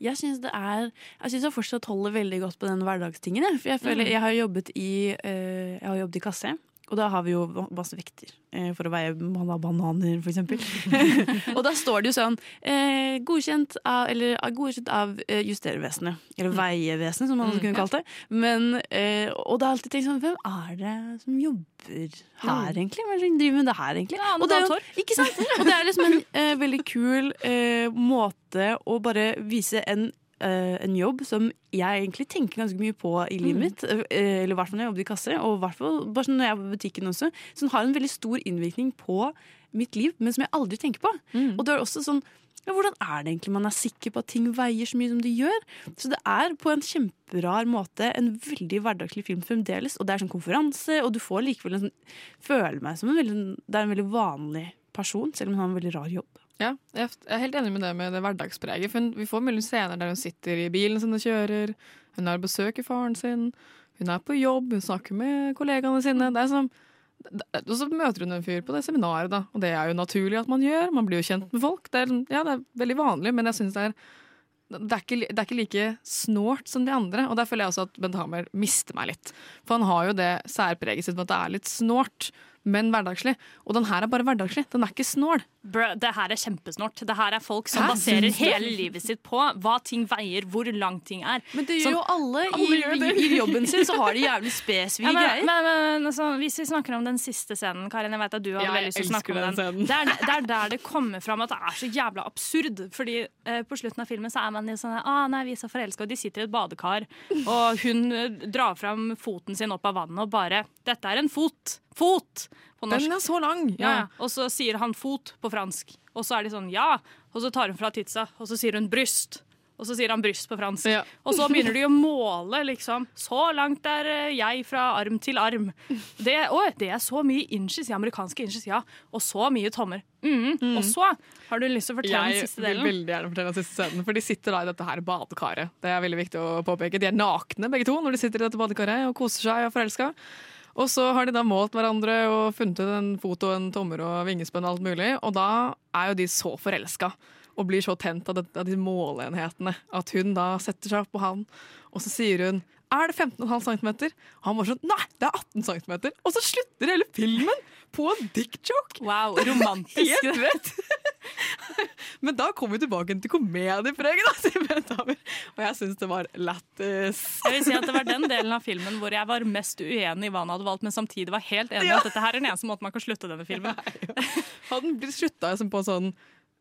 A: Jeg syns det er Jeg synes jeg fortsatt holder veldig godt på den hverdagstingen. Jeg, for jeg føler
D: Mm.
A: jeg har jobbet i øh, Jeg har jobbet i kasse. Og da har vi jo masse vekter eh, for å veie bananer, eksempel. og da står det jo sånn eh, godkjent av, eller, ah, godkjent av eh, Justervesenet. Eller Veievesenet, som man også
D: Mm,
A: kunne kalt det. Men, eh, og da har jeg alltid tenkt sånn Hvem er det som jobber her, egentlig? Hvem er det som driver med det her, egentlig?
D: Ja,
A: og, det er jo, ikke sant? og det er liksom en eh, veldig kul eh, måte å bare vise en eh, en jobb som jeg egentlig tenker ganske mye på i livet
D: Mm.
A: mitt. Uh, eller i hvert fall når jeg jobber i kasse, og hvert fall bare sånn når jeg er på butikken også. Som har en veldig stor innvirkning på mitt liv, men som jeg aldri tenker på.
D: Mm.
A: Og det er også sånn ja, Hvordan er det egentlig man er sikker på at ting veier så mye som de gjør? Så det er på en kjemperar måte en veldig hverdagslig film fremdeles. Og det er sånn konferanse, og du får likevel en sånn Føler meg som en veldig Det er en veldig vanlig person, selv om hun har en veldig rar jobb.
B: Ja, jeg er helt enig med det med det hverdagspreget. For vi får mulig scener der hun sitter i bilen sin og kjører. Hun har besøk i faren sin. Hun er på jobb, hun snakker med kollegaene sine. Det er som, og så møter hun en fyr på det seminaret, da. Og det er jo naturlig at man gjør. Man blir jo kjent med folk. Det er, ja, det er veldig vanlig, men jeg synes det er det er, ikke, det er ikke like snålt som de andre. Og der føler jeg også at Bent Hamer mister meg litt. For han har jo det særpreget sitt med at det er litt snålt, men hverdagslig. Og den her er bare hverdagslig. Den er ikke snål.
D: Brø, det her er kjempesnålt. Det her er folk som
B: Hæ?
D: baserer hele livet sitt på hva ting veier, hvor langt ting er.
A: Men det gjør
D: Sånn-
A: jo alle,
D: Alle
A: i,
D: gjør
A: i, i jobben sin, så har de jævlig spesifikke
D: Ja,
A: greier.
D: men, men altså, hvis vi snakker om den siste scenen, Karin, jeg vet at du hadde
B: Ja,
D: veldig lyst til å snakke om
B: den
D: den. Det er, det er der det kommer fram at det er så jævla absurd. Fordi eh, på slutten av filmen så er man jo sånn ah, nei, vi er så forelska, og de sitter i et badekar, og hun eh, drar fram foten sin opp av vannet og bare Dette er en fot! Fot! På norsk.
B: Den er så lang!
D: Ja, ja. Og så sier han fot på fransk. Og så er de sånn ja. Og så tar hun fra titsa, og så sier hun bryst. Og så sier han bryst på fransk.
B: Ja.
D: Og så begynner de å måle, liksom. Så langt er eh, jeg fra arm til arm. Det, å, det er så mye inches, ja, amerikanske inches, ja. Og så mye tommer. Mm. Og så har du lyst til å fortelle den
B: Jeg
D: siste
B: vil
D: delen.
B: veldig gjerne fortelle den siste scenen, for de sitter da i dette her badekaret. Det er veldig viktig å påpeke. De er nakne begge to når de sitter i dette badekaret og koser seg og er forelska. Og så har de da målt hverandre og funnet ut en fot og en tommer og vingespenn og alt mulig, og da er jo de så forelska. Og blir så tent av, de måleenhetene at hun da setter seg opp på han, og så sier hun Er det 15,5 cm? Og han var sånn Nei, det er 18 cm! Og så slutter hele filmen på en dick joke!
D: Wow, romantisk.
B: Helt rett! Men da kom vi tilbake til komediepreget. Og jeg syns det var lættis.
D: Jeg vil si at Det var den delen av filmen hvor jeg var mest uenig i hva han hadde valgt, men samtidig var helt enig i
B: Ja.
D: at dette her er den eneste måten man kan slutte denne filmen.
B: Hadde den blitt slutta på en sånn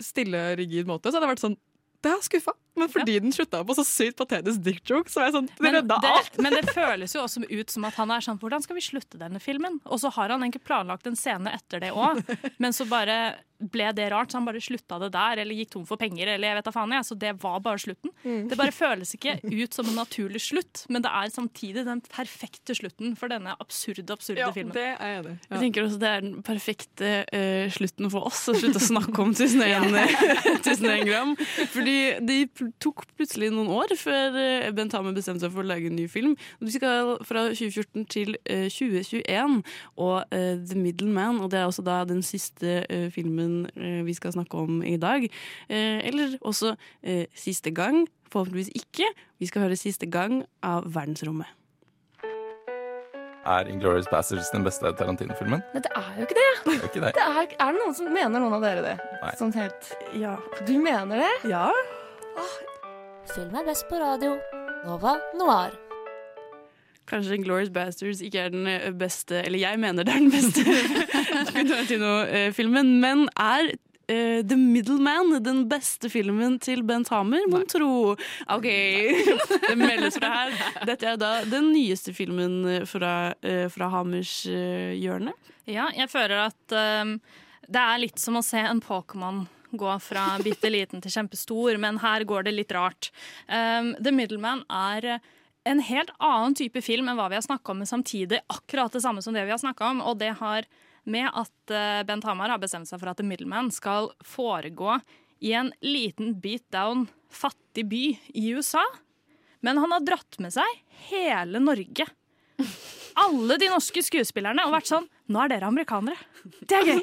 B: stille, rigid måte, så hadde det vært sånn Det er skuffa. Men fordi den slutta på så sykt patetisk dick joke, så var jeg sånn Det redda alt!
D: men det føles jo også ut som at han er sånn Hvordan skal vi slutte denne filmen? Og så har han egentlig planlagt en scene etter det òg, men så bare ble det rart, så han bare slutta det der, eller gikk tom for penger, eller jeg vet da faen jeg. Så det var bare slutten.
B: Mm.
D: Det bare føles ikke ut som en naturlig slutt, men det er samtidig den perfekte slutten for denne absurde, absurde
B: Ja,
D: filmen.
B: det er det. Ja.
A: Jeg tenker også Det er den perfekte uh, slutten for oss å slutte å snakke om 1001 1001 gram. Fordi det tok plutselig noen år før eh, Bent Hamer bestemte seg for å lage en ny film. De skal fra 2014 til uh, 2021, og eh, The Middleman, og det er også da den siste eh, filmen eh, vi skal snakke om i dag. Eh, eller også eh, siste gang, forhåpentligvis ikke. Vi skal høre siste gang av Verdensrommet.
P: Er Inglourious Bastards den beste Tarantino-filmen?
Q: Nei, det er jo ikke det.
P: Det er ikke det.
Q: det er, er det noen som mener noen av dere det?
P: Nei.
Q: Sånn helt
A: Ja.
Q: Du mener det?
A: Ja.
R: Film er best på radio. Nova Noir.
A: Kanskje Glorious Bastards ikke er den eh, beste Eller jeg mener det er den beste Tarantino-filmen, men er uh, The Middleman den beste filmen til Bent Hamer, mon tro? OK, det meldes fra her. Dette er da den nyeste filmen fra, uh, fra Hamers uh, hjørne.
D: Ja, jeg føler at um, det er litt som å se en Pokémon gå fra bitte liten til kjempestor, men her går det litt rart. Um, The Middleman er en helt annen type film enn hva vi har snakka om, men samtidig akkurat det samme som det vi har snakka om. Og det har med at uh, Bent Hamar har bestemt seg for at The Middleman skal foregå i en liten beat down fattig by i USA. Men han har dratt med seg hele Norge alle de norske skuespillerne og vært sånn Nå er dere amerikanere. Det er gøy!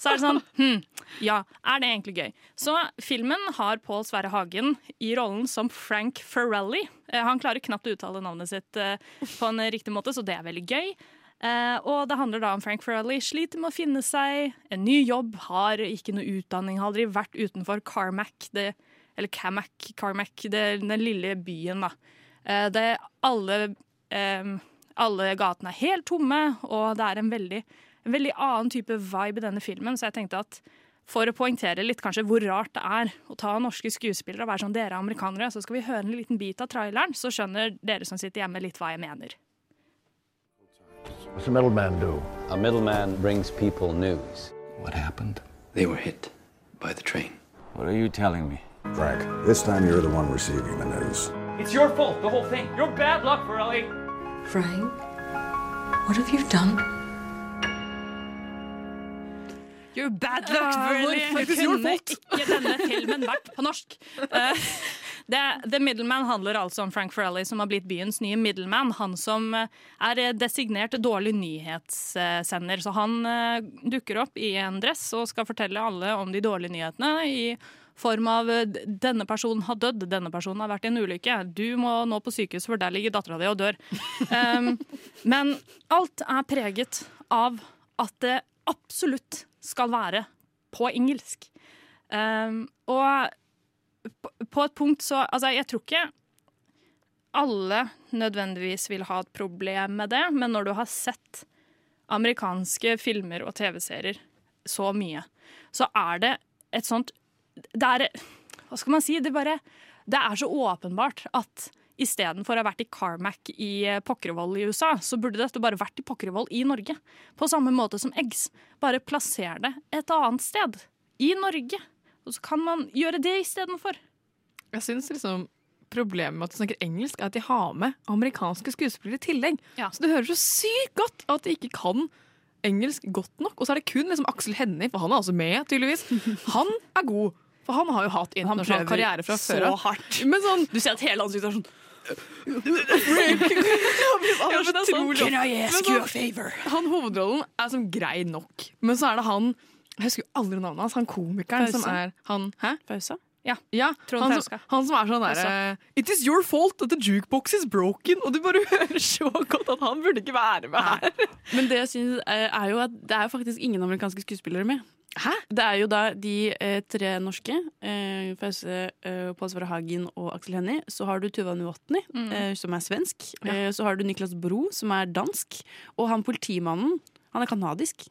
D: Så er det sånn hm, Ja, er det egentlig gøy? Så filmen har Pål Sverre Hagen i rollen som Frank Ferrelli. Eh, Han klarer knapt å uttale navnet sitt eh, på en riktig måte, så det er veldig gøy. Eh, og det handler da om Frank Ferrelli sliter med å finne seg en ny jobb, har ikke noe utdanning, har aldri vært utenfor Carmack, det, eller Camac, Carmack, det, den lille byen, da. Det alle alle gatene er helt tomme, og det er en veldig, en veldig annen type vibe i denne filmen. Så jeg tenkte at for å poengtere litt kanskje hvor rart det er å ta norske skuespillere og være sånn dere er amerikanere, så skal vi høre en liten bit av traileren, så skjønner dere som sitter hjemme litt hva jeg mener.
S: What's a middleman do?
H: A middleman brings people news.
T: What happened? They were hit by the train.
H: What are you telling me?
U: Frank, this time you're the one receiving the news.
K: It's your fault, the whole thing. You're bad luck, Morelli.
V: Frank, what have you done?
A: You're bad luck, Burley.
D: Hvorfor
A: It's
D: kunne ikke denne filmen vært på norsk? Uh, det, The Middleman handler altså om Frank Farrelly, som har blitt byens nye middleman. Han som eh, er designert dårlig nyhetssender. Så han eh, dukker opp i en dress og skal fortelle alle om de dårlige nyhetene. i form av denne personen har dødd, denne personen har vært i en ulykke. Du må nå på sykehus, for der ligger dattera di og dør. Um, men alt er preget av at det absolutt skal være på engelsk. Um, og på, på et punkt så Altså, jeg tror ikke alle nødvendigvis vil ha et problem med det, men når du har sett amerikanske filmer og TV-serier så mye, så er det et sånt Det er Hva skal man si? Det, bare, det er så åpenbart at istedenfor å ha vært i Carmack i eh, Pokkervoll i USA, så burde dette bare vært i Pokkervoll i Norge. På samme måte som Eggs. Bare plasser det et annet sted. I Norge. Og så kan man gjøre det istedenfor.
B: Jeg syns liksom problemet med at du snakker engelsk, er at de har med amerikanske skuespillere i tillegg. Så det hører så sykt godt at de ikke kan engelsk godt nok. Og så er det kun liksom Aksel Hennie, for han er altså med, tydeligvis. Han er god. For han har jo hatt internasjonal karriere fra før av. sånn,
A: Du ser at hele ansiktet er sånn
B: Ja, men sånn-
A: Can I ask you
B: sånn-
A: a favor?
B: Han hovedrollen er som grei nok, men så er det han Jeg husker jo aldri navnet hans. Han komikeren som er han Hæ?
A: Fausa?
D: Ja. ja
B: han, som, han som er sånn derre It is your fault that the jukebox is broken. Og du bare hører så godt at han burde ikke være med her.
A: Men det jeg synes er, er jo at det er faktisk ingen amerikanske skuespillere med.
B: Hæ?
A: Det er jo da de eh, tre norske, eh, Fause, eh, Pål Svare Hagen og Aksel Hennie. Så har du Tuva Nuotny,
D: Mm.
A: eh, som er svensk. Eh, så har du Niklas Bro, som er dansk. Og han politimannen, han er kanadisk.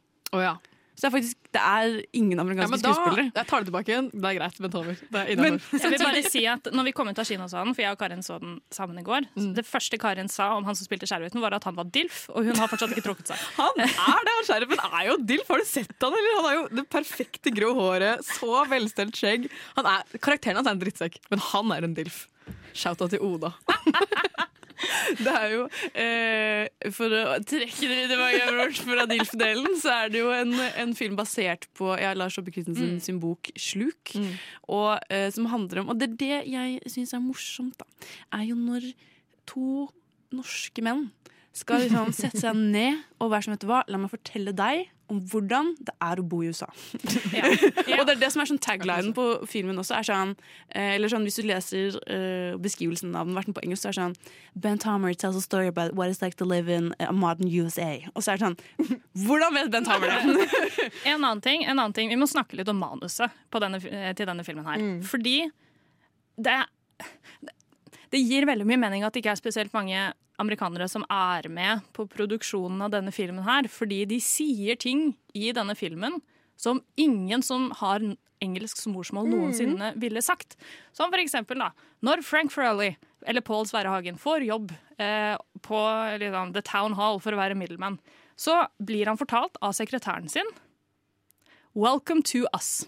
A: Så det er faktisk det er ingen
B: Ja,
A: amerikanske
B: men da,
A: skuespillere.
B: jeg tar det tilbake igjen. Det er greit, Vent over. Det er
A: Men-
D: Jeg vil bare si at når vi kom ut av kinosalen, for jeg og Karin så den sammen i går
B: Mm.
D: Det første Karin sa om han som spilte Skjervøyten, var at han var DILF, og hun har fortsatt ikke trukket seg.
B: Han er det, han Skjerven er jo Dilf. Har du sett han, eller? Han har jo det perfekte grå håret, så velstelt skjegg. Han er, karakteren hans er en drittsekk, men han er en Dilf. Shout-out til Oda.
A: Det er jo eh, For å trekke det videre fra DILF-delen, så er det jo en, en film basert på ja, Lars Saabye Christensen
D: Mm.
A: sin bok 'Sluk', og, eh, som handler om Og det er det jeg syns er morsomt, da, er jo når to norske menn skal liksom sette seg ned og være som vet du hva, la meg fortelle deg om hvordan det er å bo i USA. og det er det som er sånn taglinen på filmen også. Er sånn, eh, eller sånn, Hvis du leser uh, beskrivelsen av den verten på engelsk, så er det sånn Ben Tomer tells a story about what it's like to live in a modern USA. Og så er det sånn Hvordan vet Ben Tomer det?
D: En annen ting, en annen ting Vi må snakke litt om manuset på denne, eh, til denne filmen her. Fordi det, det gir veldig mye mening at det ikke er spesielt mange amerikanere som er med på produksjonen av denne filmen her, fordi de sier ting i denne filmen som ingen som har engelsk som morsmål noensinne ville sagt. Som for eksempel da, når Frank Farrelly eller Paul Sverre Hagen får jobb eh, på liksom, The Town Hall for å være middelmann, så blir han fortalt av sekretæren sin Welcome to us.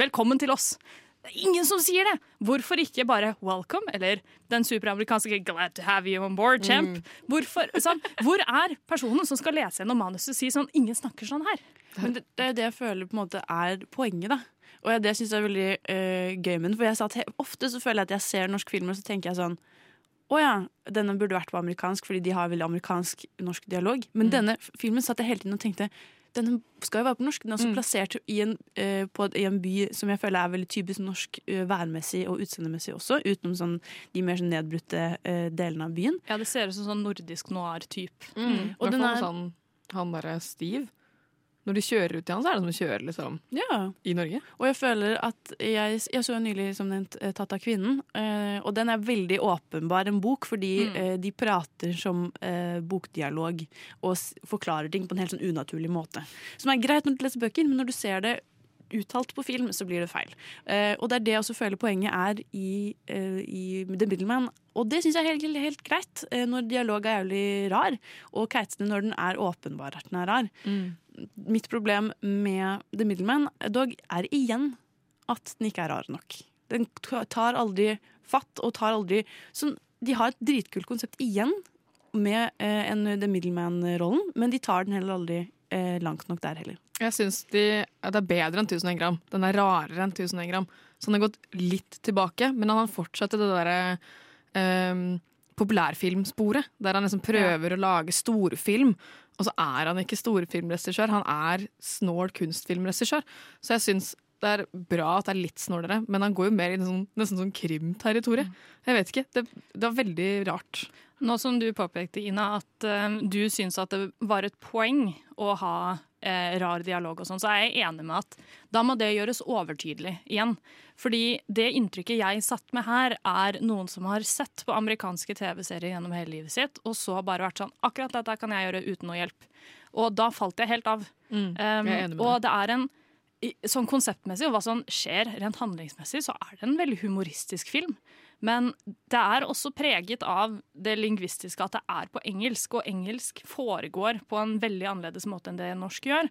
D: Velkommen til oss. Det er ingen som sier det! Hvorfor ikke bare 'welcome' eller den superamerikanske 'glad to have you on board, champ'? Hvorfor, sånn, hvor er personen som skal lese gjennom manuset og si sånn 'ingen snakker sånn her'?
A: Men det, det er det jeg føler på en måte er poenget, da. Og jeg- det syns jeg er veldig eh, gøy med den. For jeg ofte så føler jeg at jeg ser norsk film, og så tenker jeg sånn å ja, denne burde vært på amerikansk, fordi de har veldig amerikansk-norsk dialog. Men denne filmen satt jeg hele tiden og tenkte denne skal jo være på norsk. Den er også plassert i en, uh, på, i en by som jeg føler er veldig typisk norsk uh, værmessig og utseendemessig også, utenom sånn, de mer sånn nedbrutte uh, delene av byen.
D: Ja, det ser ut som sånn nordisk noir-type.
B: Mm.
A: Og
B: Og
A: den
B: den
A: er-
B: sånn, han derre Steve. Når de kjører ut til han, så er det som å kjøre liksom,
A: Ja.
B: i Norge.
A: Og jeg føler at jeg, jeg så nylig som nevnt eh, 'Tatt av kvinnen', eh, og den er veldig åpenbar en bok, fordi
D: Mm.
A: eh, de prater som eh, bokdialog og forklarer ting på en helt sånn unaturlig måte. Som er greit når du leser bøker, men når du ser det uttalt på film, så blir det feil. Eh, og det er det jeg også føler poenget er i, eh, i The Middleman. Og det syns jeg er helt, helt greit, eh, når dialog er jævlig rar, og keitsende når den er åpenbar at den er rar. Mitt problem med The Middleman dog er igjen at den ikke er rar nok. Den tar aldri fatt og tar aldri Så De har et dritkult konsept igjen med eh, en The Middleman-rollen, men de tar den heller aldri eh, langt nok der heller.
B: Jeg syns de, det er bedre enn 1001 gram. Den er rarere enn 1001 gram. Så han har gått litt tilbake, men han har fortsatt det derre ehm, populærfilmsporet. Der han liksom prøver å lage storfilm, og så er han ikke storfilmregissør. Han er snål kunstfilmregissør. Så jeg syns det er bra at det er litt snålere, men han går jo mer i sånn, nesten sånn krimterritoriet. Jeg vet ikke. Det, det var veldig rart.
D: Nå som du påpekte, Ina, at uh, du syns at det var et poeng å ha eh, rar dialog og sånn, så er jeg enig med at da må det gjøres overtydelig igjen. Fordi det inntrykket jeg satt med her, er noen som har sett på amerikanske TV-serier gjennom hele livet sitt, og så bare vært sånn Akkurat dette kan jeg gjøre uten noe hjelp. Og da falt jeg helt av.
B: Mm, jeg med
D: og det er en Sånn konseptmessig og hva som skjer rent handlingsmessig, så er det en veldig humoristisk film. Men det er også preget av det lingvistiske at det er på engelsk, og engelsk foregår på en veldig annerledes måte enn det norsk gjør.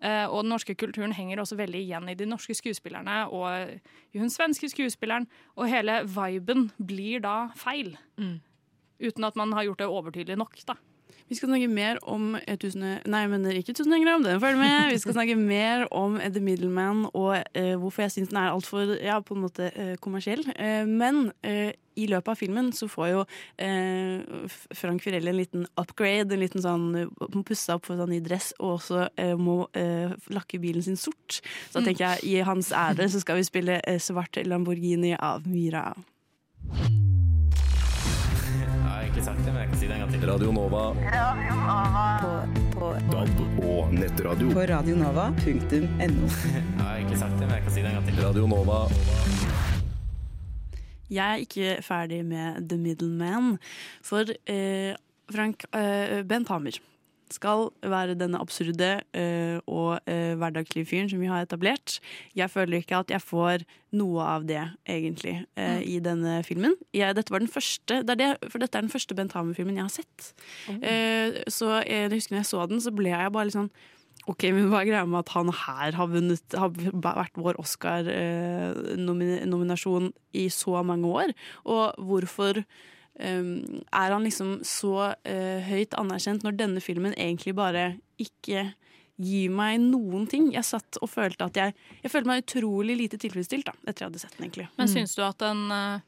D: Eh, og den norske kulturen henger også veldig igjen i de norske skuespillerne og i hun svenske skuespilleren, og hele viben blir da feil. Uten at man har gjort det overtydelig nok, da.
A: Vi skal snakke mer om eh, Nei, men ikke 1000 gram, den følger med. Vi skal snakke mer om The Middleman og eh, hvorfor jeg syns den er altfor ja, på en måte eh, kommersiell. Eh, men eh, i løpet av filmen så får jo eh, Frank Firelli en liten upgrade, en liten sånn Må pusse opp for sånn ny dress, og også må lakke bilen sin sort. Så da tenker jeg i hans ære så skal vi spille Svart Lamborghini av Myra.
W: Sagt det, men jeg kan si det en gang til.
L: Radio Nova.
X: På,
L: DAB og nettradio.
X: på radionova.no.
W: Jeg har egentlig sagt det, men jeg kan si det en gang til.
L: Radio Nova.
A: Jeg er ikke ferdig med The Middleman, for eh, Frank eh, Bent Hamer skal være denne absurde uh, og uh, hverdagslige fyren som vi har etablert. Jeg føler ikke at jeg får noe av det, egentlig, eh, i denne filmen. Jeg, dette var den første, det det, for dette er den første Bent Hamer-filmen jeg har sett. Eh, så jeg, jeg husker når jeg så den, så ble jeg bare litt sånn Ok, men Hva er greia med at han her har, vunnet, har vært vår Oscar-nominasjon i så mange år? Og hvorfor er han liksom så eh, høyt anerkjent når denne filmen egentlig bare ikke gir meg noen ting? Jeg satt og følte at jeg Jeg følte meg utrolig lite tilfredsstilt da, etter jeg hadde sett den. egentlig.
D: Men syns du at den uh,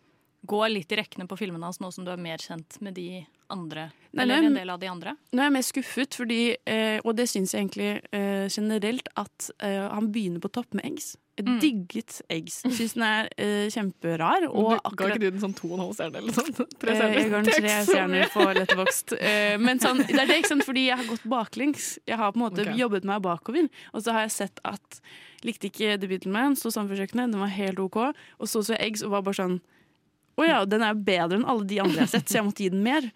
D: går litt i rekkene på filmene hans, nå som du er mer kjent med de andre?
A: Nei,
D: eller en del av de andre?
A: Nå er jeg mer skuffet, fordi, uh, og det syns jeg egentlig uh, generelt, at han begynner på topp med eggs. Jeg
D: Mm.
A: digget eggs. Syns den er uh, kjemperar. Og
B: Ga ikke du den sånn to og en halv stjerne eller sånn? Tre
A: Eh,
B: stjerner?
A: Jeg ga den
B: Det
A: tre stjerner på. Eh, Men sånn, det er det, ikke sant? fordi jeg har gått baklengs. Jeg har på en måte
B: okay.
A: jobbet meg bakover. Og så har jeg sett at likte ikke The Beatleman, sto sammen for kjøkkenet, den var helt OK. Og så så jeg Eggs og var bare sånn Å ja, den er bedre enn alle de andre jeg har sett, så jeg måtte gi den mer.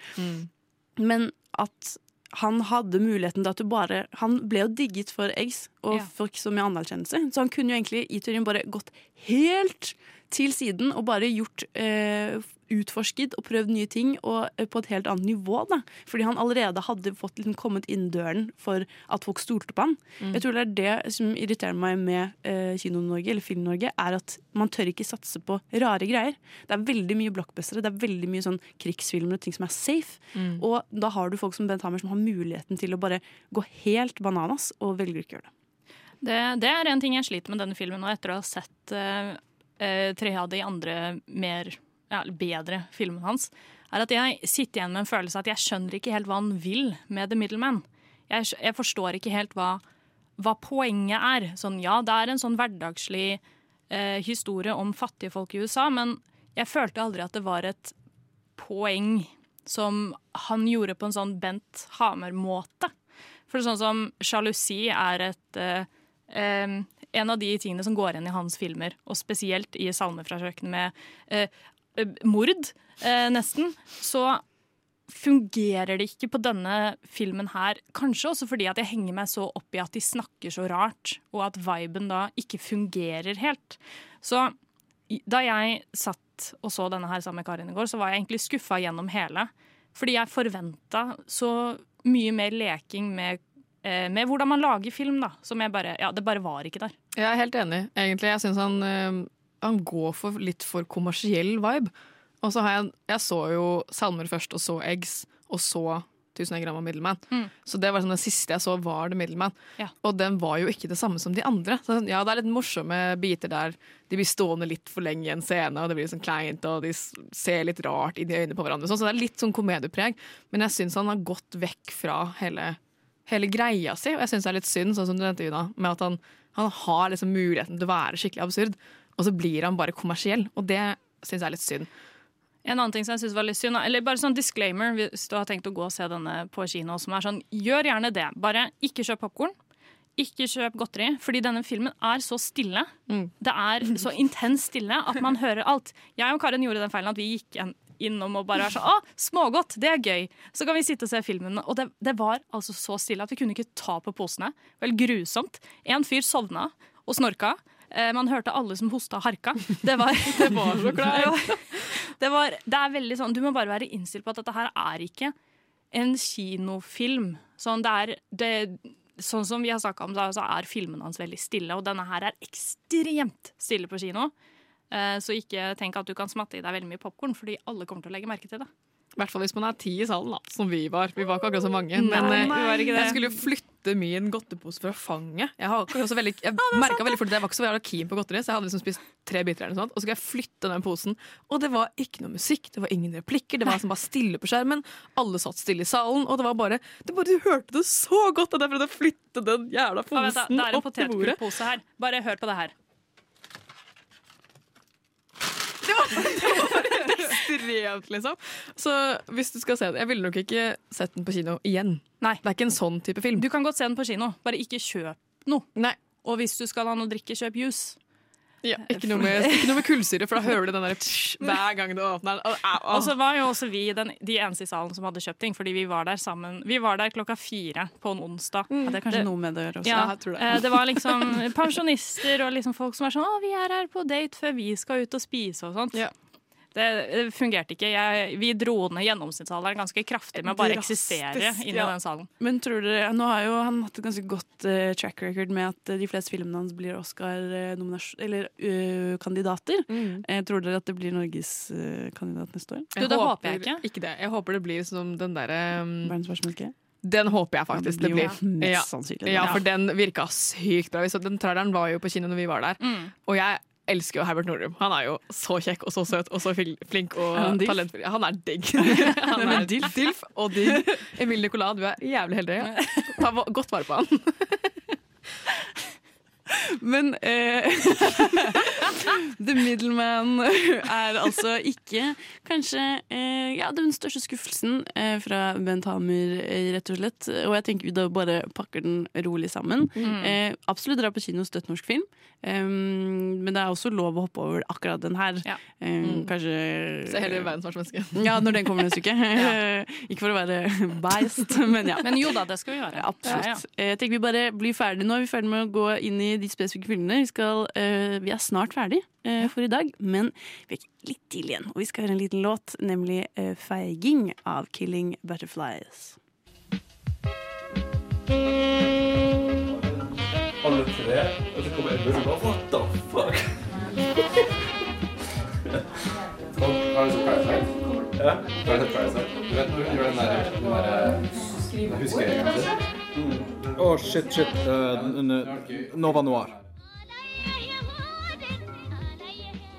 A: Men at han hadde muligheten til at du bare Han ble jo digget for eggs og
D: Ja.
A: fikk så mye anerkjennelse. Så han kunne jo egentlig i teorien bare gått helt til siden og bare gjort eh, utforsket og prøvd nye ting og eh, på et helt annet nivå. da. Fordi han allerede hadde fått liksom, kommet inn døren for at folk stolte på han.
D: Mm.
A: Jeg tror det er det som irriterer meg med eh, Kino-Norge eller Film-Norge, er at man tør ikke satse på rare greier. Det er veldig mye blockbustere, det er veldig mye sånn krigsfilmer og ting som er safe.
D: Mm.
A: Og da har du folk som Bent Hammer som har muligheten til å bare gå helt bananas, og velger ikke å gjøre det.
D: Det, det er en ting jeg sliter med denne filmen nå, etter å ha sett uh, tre av de andre mer ja, bedre filmene hans, er at jeg sitter igjen med en følelse at jeg skjønner ikke helt hva han vil med The Middleman. Jeg, jeg forstår ikke helt hva, hva poenget er. Sånn, ja, det er en sånn hverdagslig eh, historie om fattige folk i USA, men jeg følte aldri at det var et poeng som han gjorde på en sånn Bent Hamer-måte. For sånn som sjalusi er et eh, em, en av de tingene som går igjen i hans filmer, og spesielt i 'Salmer fra kjøkkenet' med eh, eh, mord, eh, nesten, så fungerer det ikke på denne filmen her. Kanskje også fordi at jeg henger meg så opp i at de snakker så rart, og at viben da ikke fungerer helt. Så da jeg satt og så denne her sammen med Karin i går, så var jeg egentlig skuffa gjennom hele. Fordi jeg forventa så mye mer leking med, med hvordan man lager film, da. Som jeg bare Ja, det bare var ikke der.
B: Jeg er helt enig. Egentlig, jeg syns han, eh, han går for litt for kommersiell vibe. Og så har jeg, jeg så jo Salmer først, og så Eggs, og så 1000 gram av Middleman.
D: Mm.
B: Så det var sånn, det siste jeg så, var The Middleman.
D: Ja.
B: Og den var jo ikke det samme som de andre. Så, ja, det er litt morsomme biter der. De blir stående litt for lenge i en scene, og det blir sånn kleint, og de ser litt rart inn i øynene på hverandre. Sånn, så det er litt sånn komediepreg. Men jeg syns han har gått vekk fra hele, hele greia si, og jeg syns det er litt synd, sånn som du nevnte, Una, med at han, han har liksom muligheten til å være skikkelig absurd, og så blir han bare kommersiell. Og det syns jeg er litt synd.
D: En annen ting som jeg synes var litt synd, eller bare sånn disclaimer hvis du har tenkt å gå og se denne på kino, som er sånn, gjør gjerne det. Bare ikke kjøp popkorn. Ikke kjøp godteri, fordi denne filmen er så stille. Det er så intens stille at man hører alt. Jeg og Karen gjorde den feilen at vi gikk en- innom og bare være sånn Å, smågodt, det er gøy! Så kan vi sitte og se filmen. Og det, det var altså så stille at vi kunne ikke ta på posene. Vel grusomt. En fyr sovna og snorka. Eh, Man hørte alle som hosta og harka. Det var,
B: Det var så kleint.
D: det, var, det er veldig sånn, Du må bare være innstilt på at dette her er ikke en kinofilm. Sånn, det er, det, sånn som vi har snakka om, så er filmene hans veldig stille. Og denne her er ekstremt stille på kino. Eh, Så ikke tenk at du kan smatte i deg veldig mye popkorn, fordi alle kommer til å legge merke til det.
B: I hvert fall hvis man er ti i salen, da, som vi var. Vi var ikke akkurat så mange.
D: Nei,
B: men nei,
D: vi var ikke det.
B: jeg skulle jo flytte min godtepose fra fanget. Jeg, har veldig, jeg merket veldig fort at jeg var ikke så jævla keen på godteri, så jeg hadde liksom spist tre biter eller noe sånt, og så skulle jeg flytte den posen. Og det var ikke noe musikk, det var ingen replikker, det var liksom bare stille på skjermen. Alle satt stille i salen, og det var bare Du, bare, du hørte det så godt at jeg prøvde å flytte den jævla
D: posen vent da, det er en
B: opp til bordet.
D: her. Bare hør på det her.
B: Ekstremt, liksom. Så hvis du skal se den Jeg ville nok ikke sett den på kino igjen.
D: Nei.
B: Det er ikke en sånn type film.
D: Du kan godt se den på kino, bare ikke kjøp noe. Nei. Og hvis du skal ha noe å drikke, kjøp juice.
B: Ja, ikke, noe med, ikke noe med kullsyre, for da hører du den der psh, hver gang du åpner den.
D: Og så var jo også vi den, de eneste i salen som hadde kjøpt ting, fordi vi var der sammen. Vi var der klokka fire på en onsdag.
A: Ja, det er kanskje noe med det å gjøre også.
D: Ja,
A: Jeg tror det.
D: eh, det var liksom pensjonister og liksom folk som var sånn 'Å, vi er her på date før vi skal ut og spise' og sånt. Det, det fungerte ikke. Jeg, vi dro ned gjennomsnittsalderen ganske kraftig med å bare eksistere inni
A: ja.
D: den salen.
A: Men tror dere, Nå har jo han hatt et ganske godt uh, track record med at uh, de fleste filmene hans blir Oscar-kandidater. Eh, tror dere at det blir Norgeskandidat neste år?
B: Jeg håper ikke det. Jeg håper det blir som den derre um,
A: Verdens verste?
B: Den håper jeg faktisk
A: Ja, det
B: det
A: blir
B: blir.
A: mest
B: Ja.
A: det.
B: Ja,
A: Ja.
B: for den virka sykt bra. Den traileren var jo på kino når vi var der.
D: Mm.
B: Og jeg elsker jo Herbert Nordrum. Han er jo så kjekk og så søt og så flink og
A: han
B: talentfull. Han er digg. han er dilf. dilf og digg. Emil Nicolas, du er jævlig heldig. Ta godt vare på han.
A: Men eh, The Middleman er altså ikke kanskje eh, ja, den største skuffelsen eh, fra Bent Hamer, eh, rett og slett. Og jeg tenker vi da bare pakker den rolig sammen.
D: Mm.
A: Eh, absolutt dra på kino og støtt norsk film. Men det er også lov å hoppe over akkurat den her. Um, Kanskje
B: Se heller verdens verste menneske.
A: Ja, når den kommer neste uke. Ikke for å være beist, men ja.
D: Men jo da, det skal vi gjøre.
A: Absolutt.
D: Ja, ja.
A: Jeg tenker Vi bare blir ferdig nå. Vi er ferdig med å gå inn i de spesifikke filmene. Vi, skal, uh, vi er snart ferdig uh, for i dag, men vi er litt tidlig igjen. Og vi skal høre en liten låt, nemlig uh, 'Feiging' av 'Killing Butterflies'.
Y: Alle tre, og så kommer Edmund og What the fuck? Har du sett Parasite? Ja. Har du sett Parasite? Du vet når hun gjør den der, den der huskeringen
Z: Å, shit, shit. Uh, Nova Noir.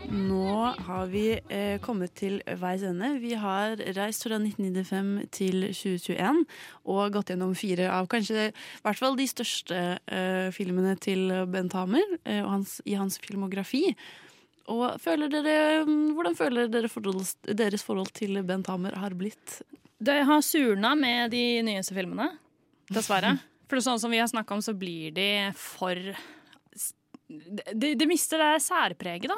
A: Nå har vi eh, kommet til veis ende. Vi har reist fra 1995 til 2021 og gått gjennom fire av kanskje i hvert fall de største eh, filmene til Bent Hamer eh, og hans, i hans filmografi. Og føler dere, hvordan føler dere forhold, deres forhold til Bent Hamer har blitt?
D: Det har surna med de nyeste filmene, dessverre. For sånn som vi har snakka om, så blir de for De, de mister det særpreget, da.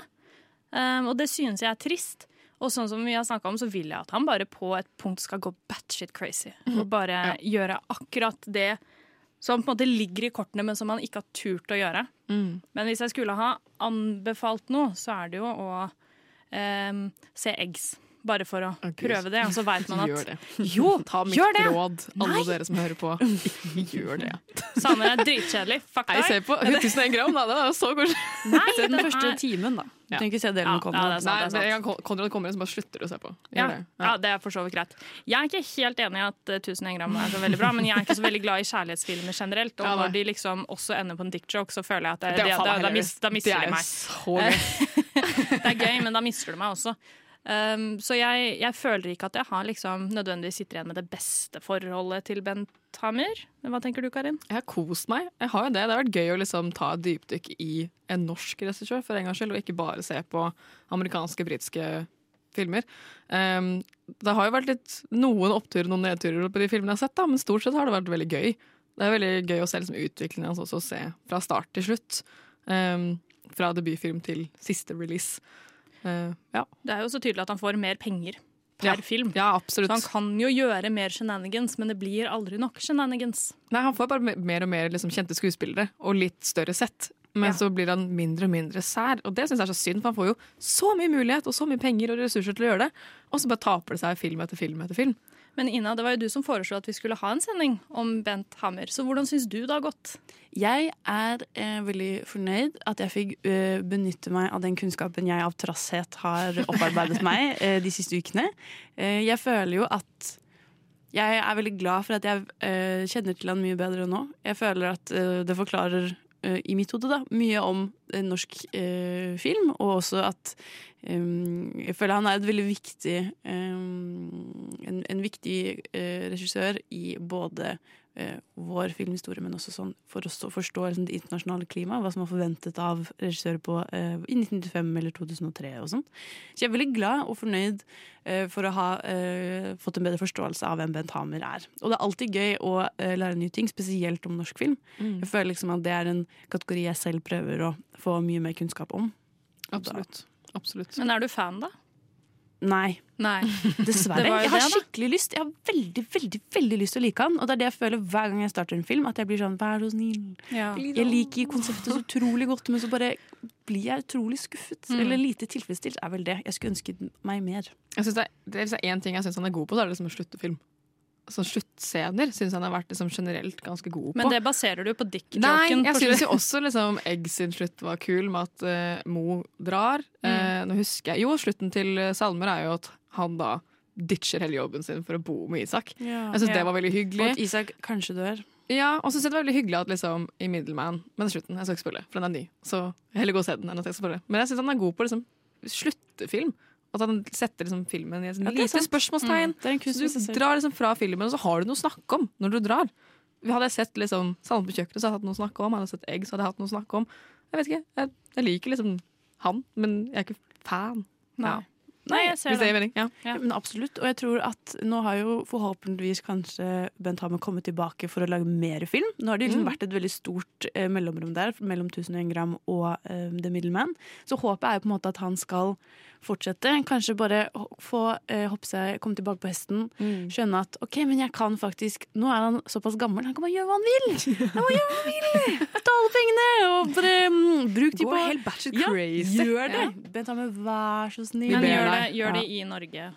D: Um, og det synes jeg er trist. Og sånn som vi har snakka om, så vil jeg at han bare på et punkt skal gå batshit crazy. Og bare gjøre akkurat det som på en måte ligger i kortene, men som han ikke har turt å gjøre. Men hvis jeg skulle ha anbefalt noe, så er det jo å um, se Eggs. Bare for å prøve det, og så veit man at
B: Gjør det.
D: Jo,
B: Ta mitt
D: gjør det!
B: råd, alle
D: Nei.
B: dere som hører på. Gjør det.
D: Samer er dritkjedelig. Fuck deg.
B: se på 1001 gram, da. Det er jo så koselig.
D: Nei,
A: Se den første
D: er-
A: timen, da. Du
B: Ja.
A: trenger ikke se delen med Konrad.
D: ja, sant,
B: Nei, men en gang Konrad kommer inn, så bare slutter du å se på.
D: Ja,
B: det.
D: ja, det er for så vidt greit. Jeg er ikke helt enig i at eh, 1001 gram er så veldig bra, men jeg er ikke så veldig glad i kjærlighetsfilmer generelt. Og
B: Ja,
D: når de liksom også ender på en dick joke, så føler jeg at det,
B: Det
D: da, da, da mister
B: er
D: de meg.
B: så gøy.
D: det er gøy, men da mister du meg også. Um, så jeg, jeg føler ikke at jeg har liksom nødvendigvis sitter igjen med det beste forholdet til Bent Hamer. Hva tenker du, Karin?
B: Jeg har kost meg. Jeg har jo det. Det har vært gøy å liksom ta et dypdykk i en norsk regissør for en gangs skyld, og ikke bare se på amerikanske, britiske filmer. Um, det har jo vært litt noen oppturer noen nedturer på de filmene jeg har sett, da, men stort sett har det vært veldig gøy. Det er veldig gøy å se liksom, utviklingen hans også, se fra start til slutt. Um, fra debutfilm til siste release. Uh, ja.
D: Det er jo så tydelig at han får mer penger per
B: Ja.
D: film.
B: Ja, absolutt.
D: Så han kan jo gjøre mer shenanigans, men det blir aldri nok shenanigans.
B: Nei, Han får bare mer og mer liksom, kjente skuespillere og litt større sett. Men
D: Ja.
B: så blir han mindre og mindre sær, og det syns jeg er så synd. For han får jo så mye mulighet og så mye penger og ressurser til å gjøre det, og så bare taper det seg film etter film etter film.
D: Men Ina, det var jo du som foreslo at vi skulle ha en sending om Bent Hammer. Så hvordan syns du det har gått?
A: Jeg er eh, veldig fornøyd at jeg fikk eh, benytte meg av den kunnskapen jeg av trasshet har opparbeidet meg eh, de siste ukene. Eh, jeg føler jo at jeg er veldig glad for at jeg eh, kjenner til han mye bedre nå. Jeg føler at eh, det forklarer i mitt hode da, mye om eh, norsk eh, film, og også at um, jeg føler han er et veldig viktig um, en, en viktig eh, regissør i både eh, vår filmhistorie, men også sånn for å forstå liksom, det internasjonale klimaet, hva som er forventet av regissører på, eh, i 1995 eller 2003 og sånn. Så jeg er veldig glad og fornøyd eh, for å ha eh, fått en bedre forståelse av hvem Bent Hamer er. Og det er alltid gøy å eh, lære nye ting, spesielt om norsk film.
B: Mm.
A: Jeg føler liksom at det er en kategori jeg selv prøver å få mye mer kunnskap om.
B: Absolutt. Absolutt.
D: Men er du fan, da?
A: Nei.
D: Nei.
A: Dessverre.
D: Det var
A: Jeg har skikkelig lyst Jeg har veldig veldig, veldig lyst til å like han. Og det er det jeg føler hver gang jeg starter en film. At jeg blir sånn, vær så snill.
D: Ja.
A: Jeg liker konseptet så utrolig godt, men så bare blir jeg utrolig skuffet.
B: Mm.
A: Eller lite tilfredsstilt er vel det. Jeg skulle ønsket meg mer.
B: Jeg synes det, er, det er én ting jeg syns han er god på, så er det liksom å slutte film. Sånn Sluttscener syns han har vært liksom generelt ganske god på.
D: Men det baserer du på
B: Nei,
D: dick-joken.
B: jeg
D: syns
B: jo også liksom, Egg sin slutt var kul, med at uh, Mo drar. Eh, nå husker jeg Jo, slutten til eh, Salmer er jo at han da ditcher hele jobben sin for å bo med Isak.
A: Ja.
B: Jeg synes
A: Ja.
B: det var veldig hyggelig.
A: Og at Isak kanskje dør.
B: Ja, og så det var veldig hyggelig at liksom, i Middleman Men det er slutten, jeg skal ikke spille, for den er ny. Så heller gå og se den enn at jeg skal spille. Men jeg syns han er god på liksom, sluttefilm. At han setter liksom, filmen i et
A: Ja,
B: lite spørsmålstegn.
A: Mm, er
B: du drar liksom fra filmen, og så har du noe å snakke om når du drar. Hadde jeg sett liksom, Salmen på kjøkkenet, så hadde jeg hatt noe å snakke om. Hadde jeg sett Egg, så hadde jeg hatt noe å snakke om. Jeg vet ikke, jeg, jeg liker liksom han, men jeg er ikke fan.
D: Nei.
B: Ja.
D: Nei, jeg ser
B: Hvis det
D: det.
B: mening. Ja.
A: Ja, men absolutt. Og jeg tror at nå har jo forhåpentligvis kanskje Bent Hamer kommet tilbake for å lage mer film. Nå har det liksom
B: Mm.
A: vært et veldig stort eh, mellomrom der, mellom 1001 gram og eh, The Middleman. Så håpet er jo på en måte at han skal fortsette. Kanskje bare få eh, hoppe seg, komme tilbake på hesten.
B: Mm.
A: Skjønne at OK, men jeg kan faktisk Nå er han såpass gammel, han kan bare gjøre hva han vil! Han må gjøre hva han vil! Ta alle pengene og bare um, bruk de
B: Gå
A: på
B: helt batshit
A: Ja,
B: crazy.
A: Gjør det!
B: Ja.
A: Bent Hamer, vær så snill.
D: Vi
B: ber
D: gjør gjør det i Norge.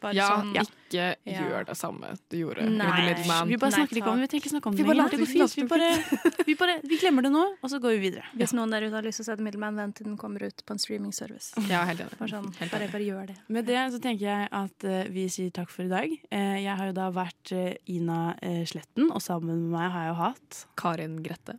D: Bare
B: Ja,
D: sånn.
B: ikke
D: Ja.
B: gjør det samme du gjorde
D: Nei.
A: Vi bare
D: Nei,
A: snakker ikke om det. Vi trenger ikke snakke om
B: Vi
A: det
B: bare.
A: Det fint. Vi bare, vi bare vi glemmer det nå, og så går vi videre.
D: Hvis noen der ute har lyst til å se The Middleman, vent til den kommer ut på en streaming-service.
B: Ja, helt enig.
D: Bare, sånn,
B: Helt
D: bare,
B: enig.
D: bare gjør det.
A: Med det så tenker jeg at uh, vi sier takk for i dag. Uh, jeg har jo da vært uh, Ina Sletten, og sammen med meg har jeg jo hatt
B: Karin Grette.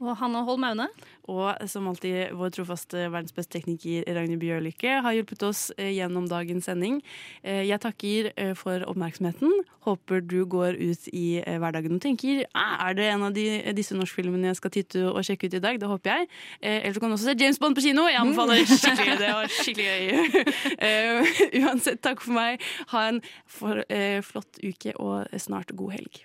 D: Og Hanne Holm Aune.
A: Og som alltid vår trofaste verdens beste tekniker Ragnhild Bjørlykke har hjulpet oss eh, gjennom dagens sending. Eh, jeg takker eh, for oppmerksomheten. Håper du går ut i hverdagen og tenker ah, er det en av de, disse norskfilmene jeg skal titte og sjekke ut i dag. Det håper jeg. Eller så kan du også se James Bond på kino. Jeg anbefaler skikkelig. Det var skikkelig gøy. Uansett, takk for meg. Ha en for, eh, flott uke og snart god helg.